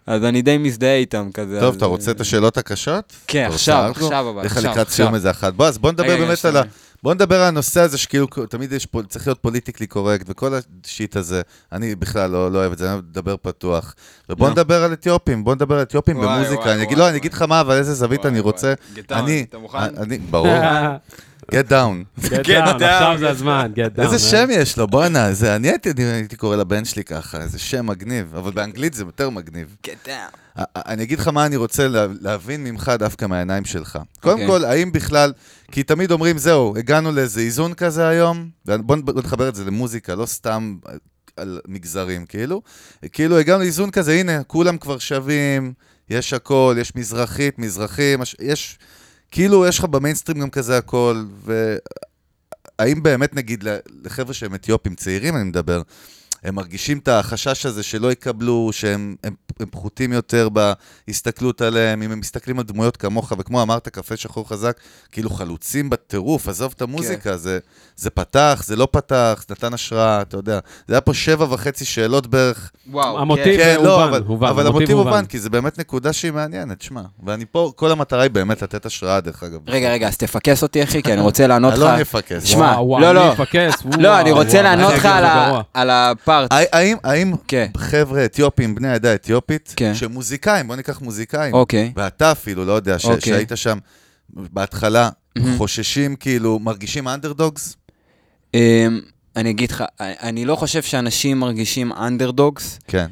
אז אני די מזדהה איתם כזה. טוב, אז, אתה רוצה אה, את השאלות הקשות? כן, עכשיו? עכשיו אבל, לך עכשיו, לקראת. סיום איזה אחת. בוא, אז בוא נדבר באמת על ה... שנייה. בוא נדבר על הנושא הזה שכאילו תמיד יש צריך להיות politically correct וכל ה shit הזה. אני בכלל לא, לא אוהב את זה, אני לדבר פתוח. ובוא נו. נדבר על אתיופים, בוא נדבר על אתיופים וואי, במוזיקה. וואי, אני אגיד, וואי, לא, אני אגיד לך מה, אבל איזה זווית אני רוצה. אני, אתה מוכן? אני, ברור, <laughs> get down. Get Get down. עכשיו זה הזמן, get down. איזה אה? שם יש לו, בואנה, זה, אני הייתי, אני הייתי קורא לבן שלי ככה, איזה שם מגניב, אבל באנגלית זה יותר מגניב. Get down. אני אגיד לך מה אני רוצה לה- להבין ממך דווקא מהעיניים שלך. קודם אוקיי. כל, האם בכלל, כי תמיד אומרים, זהו, הגענו לאיזה איזון כזה היום, ובוא נ- בוא נחבר את זה למוזיקה, לא סתם על מגזרים, כאילו. כאילו, הגענו לאיזון כזה, הנה, כולם כבר שווים, יש הכל, יש מזרחית, מזרחים, יש- יש, כאילו, יש לך במיינסטרים גם כזה הכל, והאם באמת, נגיד, לחבר'ה שהם אתיופים צעירים, אני מדבר, הם מרגישים את החשש הזה שלא יקבלו, שהם הם, הם פחותים יותר בהסתכלות עליהם, אם הם מסתכלים על דמויות כמוך, וכמו אמרת, קפה שחור חזק, כאילו חלוצים בטירוף, עזוב את המוזיקה, זה, זה פתח, זה לא פתח, זה נתן השראה, אתה יודע. זה היה פה שבע וחצי שאלות בערך. וואו, המוטיב כן, הובן, לא, אבל, הובן, אבל המוטיב הובן. הובן, כי זה באמת נקודה שהיא מעניינת, שמע. ואני פה, כל המטרה היא באמת לתת השראה, דרך אגב. רגע, רגע, אז תפקס אותי, אחי, כי אני רוצה לענות לך. אני לא מפקס. שמע, וואו, וואו, לא, אני לא. לא, אני רוצה וואו, לענות לך על ה- הא- האם, האם כן. חבר'ה אתיופים, בני העדה האתיופית, כן. שמוזיקאים, בוא ניקח מוזיקאים, אוקיי. ואתה אפילו, לא יודע, ש- אוקיי. שהיית שם בהתחלה. חוששים, כאילו, מרגישים אנדרדוגס? אמ, אני אגיד לך, אני לא חושב שאנשים מרגישים אנדרדוגס, כן.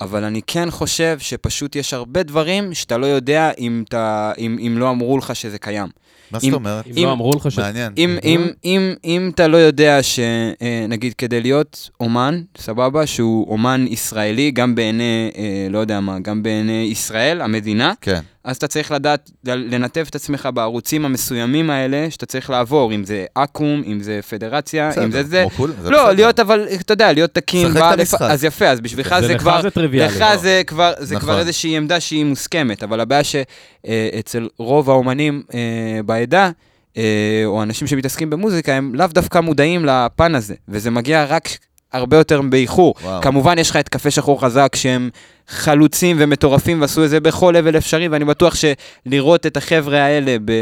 אבל אני כן חושב שפשוט יש הרבה דברים שאתה לא יודע אם, אתה, אם, אם לא אמרו לך שזה קיים. מה אם- זאת אומרת? אם לא אמרו לך ש... מעניין. אם, אם, אם, אם אתה לא יודע שנגיד כדי להיות אומן, סבבה, שהוא אומן ישראלי, גם בעיני, אה, לא יודע מה, גם בעיני ישראל, המדינה, כן. אז אתה צריך לדעת לנתב את עצמך בערוצים המסוימים האלה שאתה צריך לעבור, אם זה אקו"ם, אם זה פדרציה, אם זה זה. כולם, זה לא, בסדר. להיות אבל, אתה יודע, להיות תקין. שחק את המשחק. אז יפה, אז בשבילך זה זה לך כבר... זה טריוויאלי. לך זה כבר, זה נכון. כבר איזושהי עמדה שהיא מוסכמת, אבל הבעיה שאצל רוב האומנים אה, בעדה, אה, או אנשים שמתעסקים במוזיקה, הם לאו דווקא מודעים לפן הזה, וזה מגיע רק הרבה יותר באיחור. וואו. כמובן, יש לך את קפה שחור חזק, שהם חלוצים ומטורפים ועשו את זה בכל level אפשרי, ואני בטוח שלראות את החבר'ה האלה ב,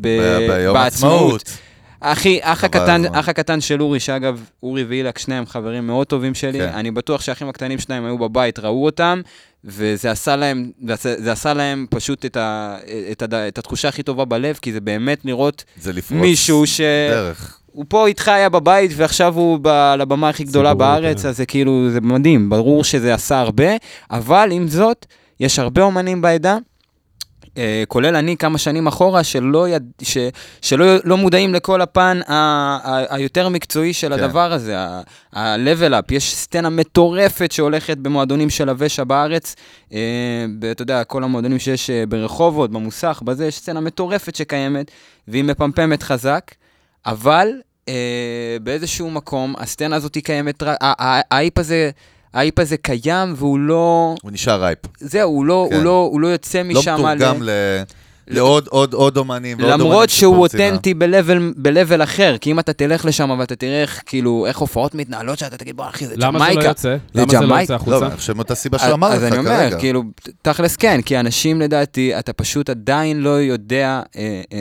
ב, ביום בעצמאות. אחי, אח הקטן. אח הקטן של אורי, שאגב, אורי ואילק, שניהם חברים מאוד טובים שלי, כן. אני בטוח שהאחים הקטנים שלהם היו בבית, ראו אותם, וזה עשה להם, זה, עשה להם פשוט את, ה, את, הד- את התחושה הכי טובה בלב, כי זה באמת לראות זה מישהו ש... דרך. הוא פה איתך היה בבית, ועכשיו הוא ב- על הבמה הכי גדולה בארץ. אז זה כאילו, זה מדהים, ברור שזה עשה הרבה, אבל עם זאת, יש הרבה אומנים בעדה, אה, כולל אני כמה שנים אחורה, שלא, יד... ש... שלא לא מודעים לכל הפן ה... ה... היותר מקצועי של כן. הדבר הזה, ה- ה-level up. יש סצנה מטורפת שהולכת במועדונים של הוושע בארץ, אה, ב- אתה יודע, כל המועדונים שיש אה, ברחובות, במוסך, בזה, יש סצנה מטורפת שקיימת, והיא מפמפמת חזק, אבל אה, באיזשהו מקום, הסצנה הזאת היא קיימת, האייפ הזה... האייפ הזה קיים והוא לא... הוא נשאר רייפ. זהו, הוא לא, כן. הוא לא, הוא לא יוצא לא משם... מתורגם ל... לעוד עוד עוד אומנים ועוד אומנים למרות שהוא לה. אותנטי ב-level, ב-level אחר, כי אם אתה תלך לשם ואתה תראה איך, כאילו, איך הופעות מתנהלות, שאתה תגיד, בוא אחי, זה למה זה ג'מייקה. לא יוצא? למה זה לא יוצא לא, החוצה? אני חושב מאותה סיבה אז- שהוא אמר לך אז אני אומר, כרגע. כאילו, תכלס כן, כי אנשים לדעתי, אתה פשוט עדיין לא יודע אה, אה,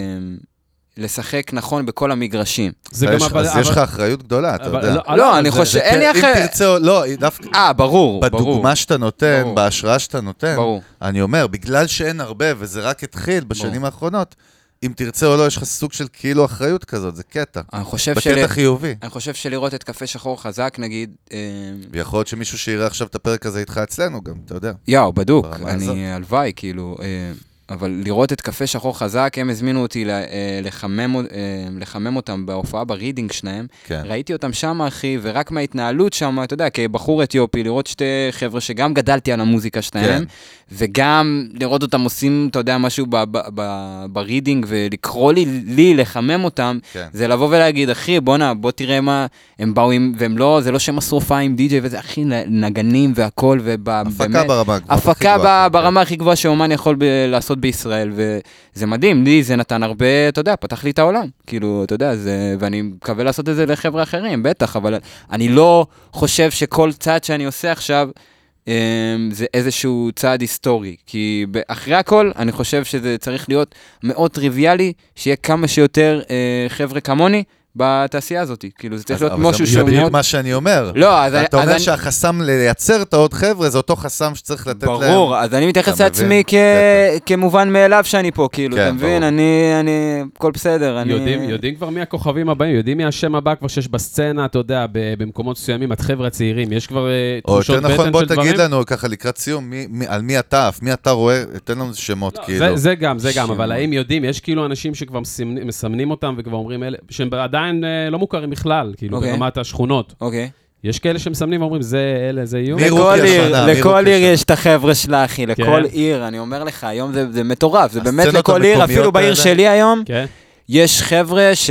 לשחק נכון בכל המגרשים. זה גם אבל... אז יש לך אחריות גדולה, אתה יודע. לא, אני זה- חושב- זה- אין לי אם אחר- תרצה, או- לא, דווקא אה, ברור, ברור. בדוגמה שאתה נותן. בהשראה שאתה נותן. אני אומר, בגלל שאין הרבה וזה רק התחיל בשנים האחרונות, אם תרצה או לא, יש לך סוג של כאילו אחריות כזאת, זה קטע. אני חושב של... בקטע חיובי. אני חושב שלראות את קפה שחור חזק, נגיד, אה, ויכול להיות שמישהו שיראה עכשיו את הפרק הזה איתך אצלנו גם, אתה יודע. יאו, בדוק. אני הלוואי, כאילו, אה, אבל לראות את קפה שחור חזק, הם הזמינו אותי אה, לחמם, אה, לחמם אותם בהופעה ברידינג שלהם. כן. ראיתי אותם שם, אחי, ורק מההתנהלות שם, אתה יודע, כבחור אתיופי, לראות שתי חבר'ה שגם גדלתי על המוזיקה שלהם, כן. וגם לראות אותם עושים, אתה יודע, משהו ב- ב- ב- ברידינג, ולקרוא לי, לי לחמם אותם, כן. זה לבוא ולהגיד, אחי, בואנה, בוא תראה מה, הם באו עם, והם לא, זה לא שהם עשו הופעה עם די.ג'יי וזה, אחי, נגנים והכל, ובאמת... הפקה ברמה הגבוהה. הפקה ברמה הכי גבוהה שאומן יכול ב- לעשות בישראל, וזה מדהים, לי זה נתן הרבה, אתה יודע, פתח לי את העולם. כאילו, אתה יודע, זה, ואני מקווה לעשות את זה לחבר'ה אחרים, בטח, אבל אני לא חושב שכל צעד שאני עושה עכשיו, אמ, זה איזשהו צעד היסטורי. כי אחרי הכל, אני חושב שזה צריך להיות מאוד טריוויאלי, שיהיה כמה שיותר אה, חבר'ה כמוני בתעשייה הזאת. כאילו, זה צריך להיות אבל משהו זה שהוא בדיוק מאוד... מה שאני אומר. לא, אז אני- אתה אומר אני- שהחסם לייצר את העוד חבר'ה, זה אותו חסם שצריך לתת להם. ברור, אז אני מתייחס לעצמי. כמובן מאליו שאני פה, כאילו, כן, אתה מבין? אני, אני, הכל בסדר, אני... יודעים, כבר מי הכוכבים הבאים, יודעים מי השם הבא כבר שיש בסצנה, אתה יודע, במקומות מסוימים, את חבר'ה צעירים, יש כבר אה, או תחושות יותר בטן נכון, בוא של דברים? תגיד לנו ככה לקראת סיום, על מי אתה עף, מי אתה רואה, תן לנו שמות, לא, כאילו. זה, זה גם, זה גם, אבל. האם יודעים, יש כאילו אנשים שכבר מסמנים, אותם וכבר אומרים שהם עדיין אה, לא מוכרים בכלל, כאילו, אוקיי. ברמת השכונות. אוקיי. יש כאלה שמסמנים ואומרים, זה אלה, זה איום. מי לכל עיר, לכל עיר? יש את החבר'ה שלה, אחי, לכל כן. עיר, אני אומר לך, היום זה, מטורף, זה באמת לכל עיר, אפילו בעיר? שלי היום, כן? יש חבר'ה ש...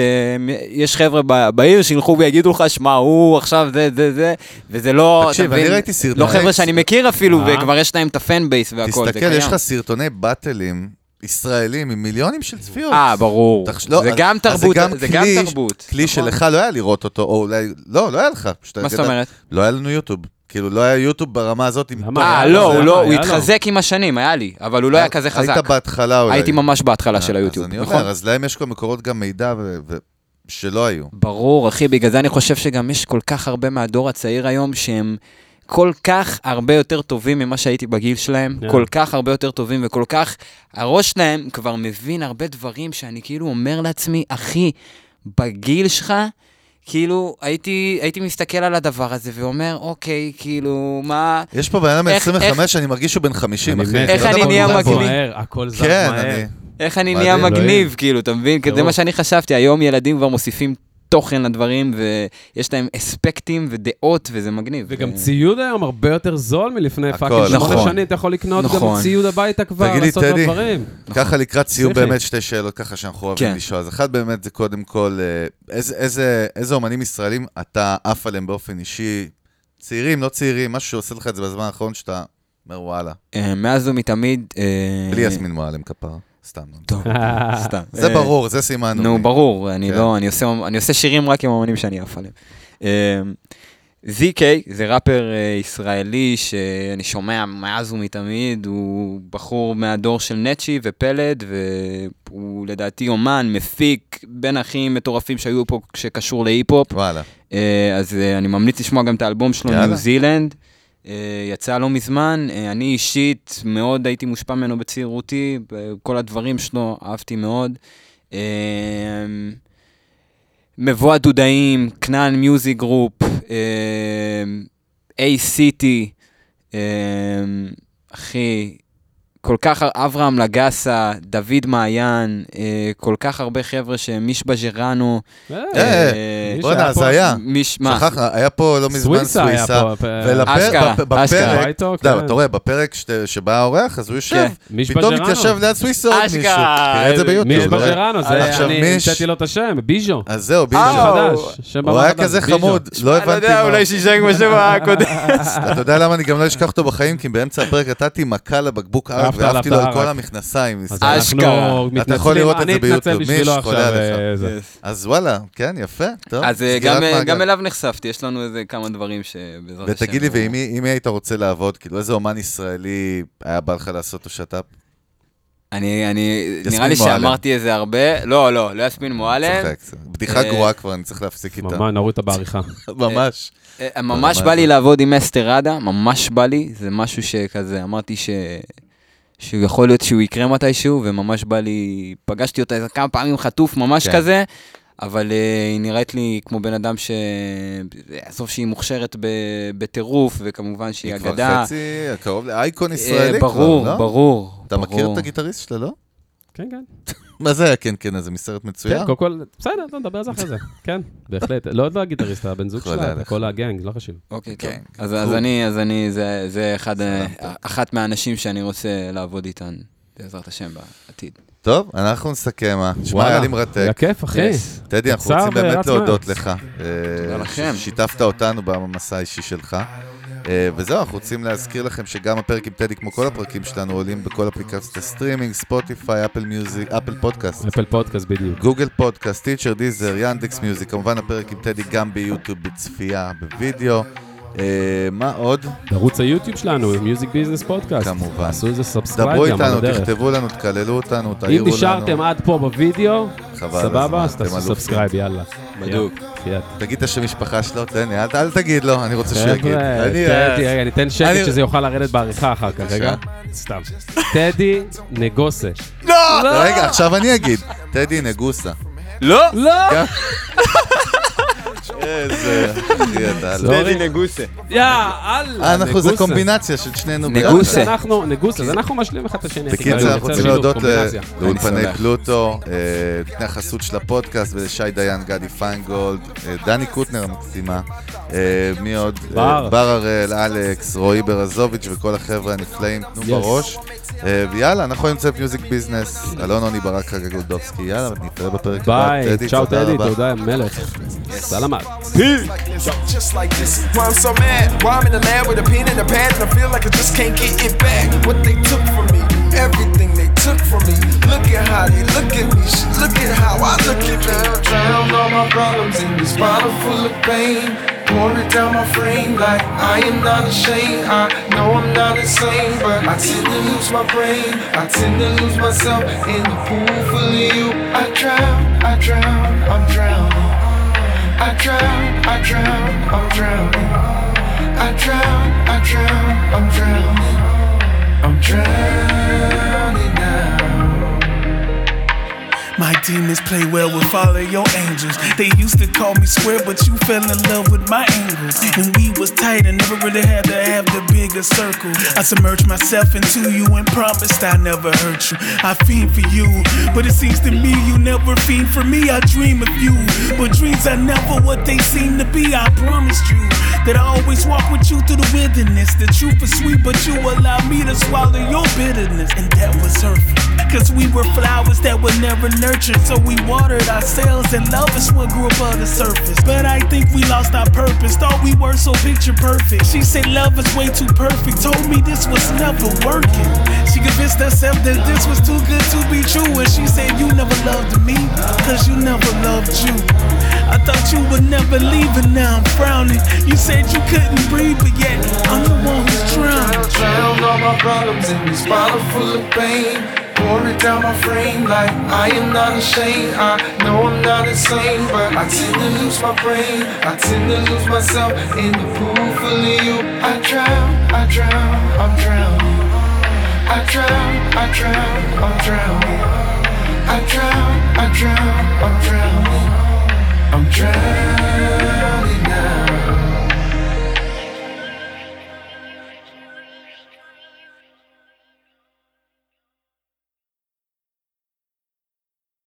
יש חבר'ה ב- בעיר שילכו ויגידו לך, שמע, הוא עכשיו זה, זה, זה, וזה לא... תקשיב, אני? ראיתי סרטוני- לא חבר'ה שאני מכיר אפילו, אה? וכבר יש להם את הפן בייס והכל, זה תסתכל, קיים. יש לך סרטוני באטלים ישראלים עם מיליונים של צפיות. אה, ברור. תחש- לא, זה אז- גם תרבות, גם זה גם כלי- תרבות. כלי נכון. שלך לא היה לראות אותו, או אולי, לא, לא היה לך. מה זאת גדל- אומרת? לא היה לנו יוטיוב. כאילו, לא היה יוטיוב ברמה הזאת עם... אה, לא, הוא לא, הוא. התחזק עם השנים, היה לי, אבל הוא לא היה כזה חזק. היית בהתחלה אולי. הייתי ממש בהתחלה אה, של היוטיוב, אז אני נכון? אומר, אז להם יש כל מקורות גם מידע ו- ו- שלא היו. ברור, אחי, בגלל זה אני חושב שגם יש כל כך הרבה מהדור הצעיר היום שהם כל כך הרבה יותר טובים ממה שהייתי בגיל שלהם, כן. כל כך הרבה יותר טובים וכל כך... הראש שלהם כבר מבין הרבה דברים שאני כאילו אומר לעצמי, אחי, בגיל שלך, כאילו, הייתי, הייתי מסתכל על הדבר הזה ואומר, אוקיי, כאילו, מה... יש פה בן אדם בן איך- 25 שאני מרגיש שהוא בן 50, אני אחי. מת, איך אני נהיה. מגניב? הכל כן, מהר. אני... איך אני. נהיה. מגניב, כאילו, אתה מבין? כי זה. מה שאני חשבתי, היום ילדים כבר מוסיפים תוכן לדברים, ויש להם אספקטים ודעות, וזה מגניב. וגם ו- ציוד היום הרבה יותר זול מלפני. fucking שמונה נכון. שנים, אתה יכול לקנות גם נכון. ציוד הביתה כבר, תגיד לי, לעשות לו טדי, דברים. ככה לקראת סיום. באמת שתי שאלות ככה שאנחנו אוהבים כן. לשאול. אז אחד באמת זה קודם כל, אה, איזה- איזה- איזה אומנים ישראלים אתה עף עליהם באופן אישי, צעירים, לא צעירים, משהו שעושה לך את זה בזמן האחרון שאתה אומר וואלה. אה, מאז ומתמיד... אה, בלי יסמין מועלם כפרה, סתם. טוב, <laughs> סתם. זה אה, ברור, זה סימנו. נו, ברור, אני כן. לא, אני עושה, שירים רק עם אמנים שאני עף עליהם. אה, ZK זה ראפר אה, ישראלי שאני שומע מאז ומתמיד, הוא בחור מהדור של נצ'י ופלד, והוא לדעתי אומן, מפיק, בין הכי מטורפים שהיו פה שקשור להיפ-הופ. וואלה. אה, אז אה, אני ממליץ לשמוע גם את האלבום שלו. ניו זילנד. אה, יצא לא מזמן, אה, אני אישית מאוד הייתי מושפע ממנו בצעירותי, כל הדברים שלו, אהבתי מאוד. אה, מבוא הדודאים, כנען מיוזיק גרופ, A-City, אה, אחי, כל כך, אברהם לגסה, דוד מעיין, אה, כל כך הרבה חבר'ה שמישבה ג'רנו, אה, אה, בואנה, שהיה זה פה- היה. מיש, מה? שכחנו, היה פה לא מזמן סוויסה היה סוויסה. פה. אשכרה, אשכרה. אתה כן. רואה, בפרק שת- שבא האורח, אז הוא יושב, כן. מיש פתאום. מתיישב ליד סוויסה עוד מישהו. אשכרה. תראה את זה ביוטיוב. מיש אתה רואה? בג'רנו, זה עכשיו אני המצאתי לו את השם, ביז'ו. אז זהו, שם הוא היה כזה ביז'ו. חמוד, לא אני לא הבנתי יודע, מה. אולי שישי כמו שבע הקודם. <laughs> אתה יודע למה אני גם לא אשכח אותו בחיים? כי באמצע הפרק נתתי מכה לבקבוק עפת עליו ועפתי לו על. כל המכנסיים. אשכרה. אנחנו אתה יכול לראות את זה ביוטיוב, בשבילו מיש, חולה עכשיו. עליך. אה. אז וואלה, כן, יפה, טוב. אז אה, גם, אה. גם אליו נחשפתי, יש לנו איזה כמה דברים שבעזרת השם... ותגיד לי, מי מי היית רוצה לעבוד? כאילו, איזה אומן ישראלי היה בא לך לעשות אותו שת"פ? אני, אני, נראה לי מועלם. שאמרתי איזה הרבה, לא, לא, לא יסמין מועלם. צוחק. בדיחה גרועה כבר, אני צריך להפסיק איתה. ממש, נוריד אותה בעריכה. <laughs> ממש. ממש בא לי. לעבוד עם אסתר ראדה, ממש בא לי, זה משהו שכזה, אמרתי ש... שהוא יכול להיות שהוא יקרה מתישהו, וממש בא לי, פגשתי אותה איזה כמה פעמים חטוף, ממש כן. כזה, אבל אה, היא נראית לי כמו בן אדם ש... עזוב שהיא מוכשרת ב- בטירוף, וכמובן שהיא היא כבר אגדה. חצי, קרוב לאייקון אה, ישראלי כבר, ברור, לא? ברור. אתה מכיר ברור. את הגיטריסט שלה, לא? כן, כן. מה זה היה כן כן, איזה מסרט מצוין? כן, קודם כל, בסדר, נדבר על זה אחרי זה. <laughs> כן, בהחלט. לא עוד לא הגיטריסט, הבן זוג שלה. כל ה gang, לא חשוב. אוקיי, טוב. כן, אז, אני, אז אני, זה, זה אחד, אה. אחת מהאנשים שאני רוצה לעבוד איתן, בעזרת השם, בעתיד. טוב, אנחנו נסכם, אה? תשמע, וואלה, היה לי מרתק. היה כיף, אחי. טדי, אנחנו רוצים באמת להודות. לך. תודה לכם. שיתפת אותנו במסע האישי שלך. אה, וזהו, אנחנו רוצים להזכיר לכם שגם הפרק עם טדי, כמו כל הפרקים שלנו, עולים בכל אפליקציות הסטרימינג, Spotify, Apple Music, Apple Podcast. Apple Podcast בדיוק. Google Podcast, Stitcher, Deezer, Yandex Music, כמובן הפרק עם טדי גם ביוטיוב בצפייה, בווידאו. אה, מה עוד? בערוץ היוטיוב שלנו, Music Business Podcast. כמובן. עשו איזה subscribe דברו גם על איתנו, הדרך. תכתבו לנו, תקללו אותנו, אם תעירו לנו. נשארתם עד פה בווידאו, סבבה, אז תעשו. subscribe, יאללה. בחייאת. תגיד את השם משפחה שלו, תן לי, אל אל תגיד לו, אני רוצה שהוא יגיד. חבר'ה, אני- טדי, רגע, ניתן שקט אני- שזה יוכל לרדת בעריכה אחר כך, רגע. סתם. טדי נגוסה. רגע, עכשיו אני אגיד. טדי נגוסה. לא! לא! <laughs> איזה... אחי, אתה לא... נגוסה. יאללה, אה, אנחנו, זה נגוסה. קומבינציה של שנינו נגוסה. אנחנו, נגוסה, אז אנחנו משלים אחד את השני. בקיצור, יצא אנחנו רוצים להודות קומבינציה. לאולפני. פלוטו, אה, נותני החסות של הפודקאסט, ולשי דיין, גדי פיינגולד, אה, דני קוטנר המקסימה, אה, מי עוד? בר. אה, בר הראל, אלכס, רועי ברזוביץ' וכל החבר'ה הנפלאים, תנו. בראש. אה, ויאללה, אנחנו נמצא מיוזיק ביזנס, אלון עוני ברק חגה גולדובסקי, יאללה, נתראה בפרק הבא. ביי, טדי, צ'או טדי. תודה, מלך. סלמת. Just like this. Why I'm so mad? Why I'm in the lab with a pen and a pad and I feel like I just can't get it back. What they took from me, everything they took from me. Look at how they look at me. Look at how I look at me. Drown all my problems in this bottle full of pain. Pour it down my frame like I am not ashamed. I know I'm not insane, but I tend to lose my brain. I tend to lose myself in the pool full of you. I drown, I drown, I'm drowning. I drown, I drown, I'm drowning. I drown, I drown, I'm drowning. I'm drowning. My demons play well with follow your angels. They used to call me square, but you fell in love with my angles. When we was tight, I never really had to have the bigger circle. I submerged myself into you and promised I never hurt you. I fiend for you, but it seems to me you never fiend for me. I dream of you, but dreams are never what they seem to be. I promised you that I always walk with you through the wilderness. The truth is sweet, but you allow me to swallow your bitterness, and that was hurtful. Cause we were flowers that were never so we watered ourselves, and love is what grew above the surface. But I think we lost our purpose, thought we were so picture perfect. She said love is way too perfect, told me this was never working. She convinced herself that this was too good to be true, and she said you never loved me, cause you never loved you. I thought you would never leave, and now I'm frowning. You said you couldn't breathe, but yet I'm the one who's drowning. Drown all my problems in this bottle full of pain. Pour it down my frame like I am not ashamed. I know I'm not insane, but I tend to lose my brain. I tend to lose myself in the pool full of you. I drown, I drown, I'm drowning. I drown, I drown, I'm drowning. I drown, I drown, I'm drowning I'm drowning.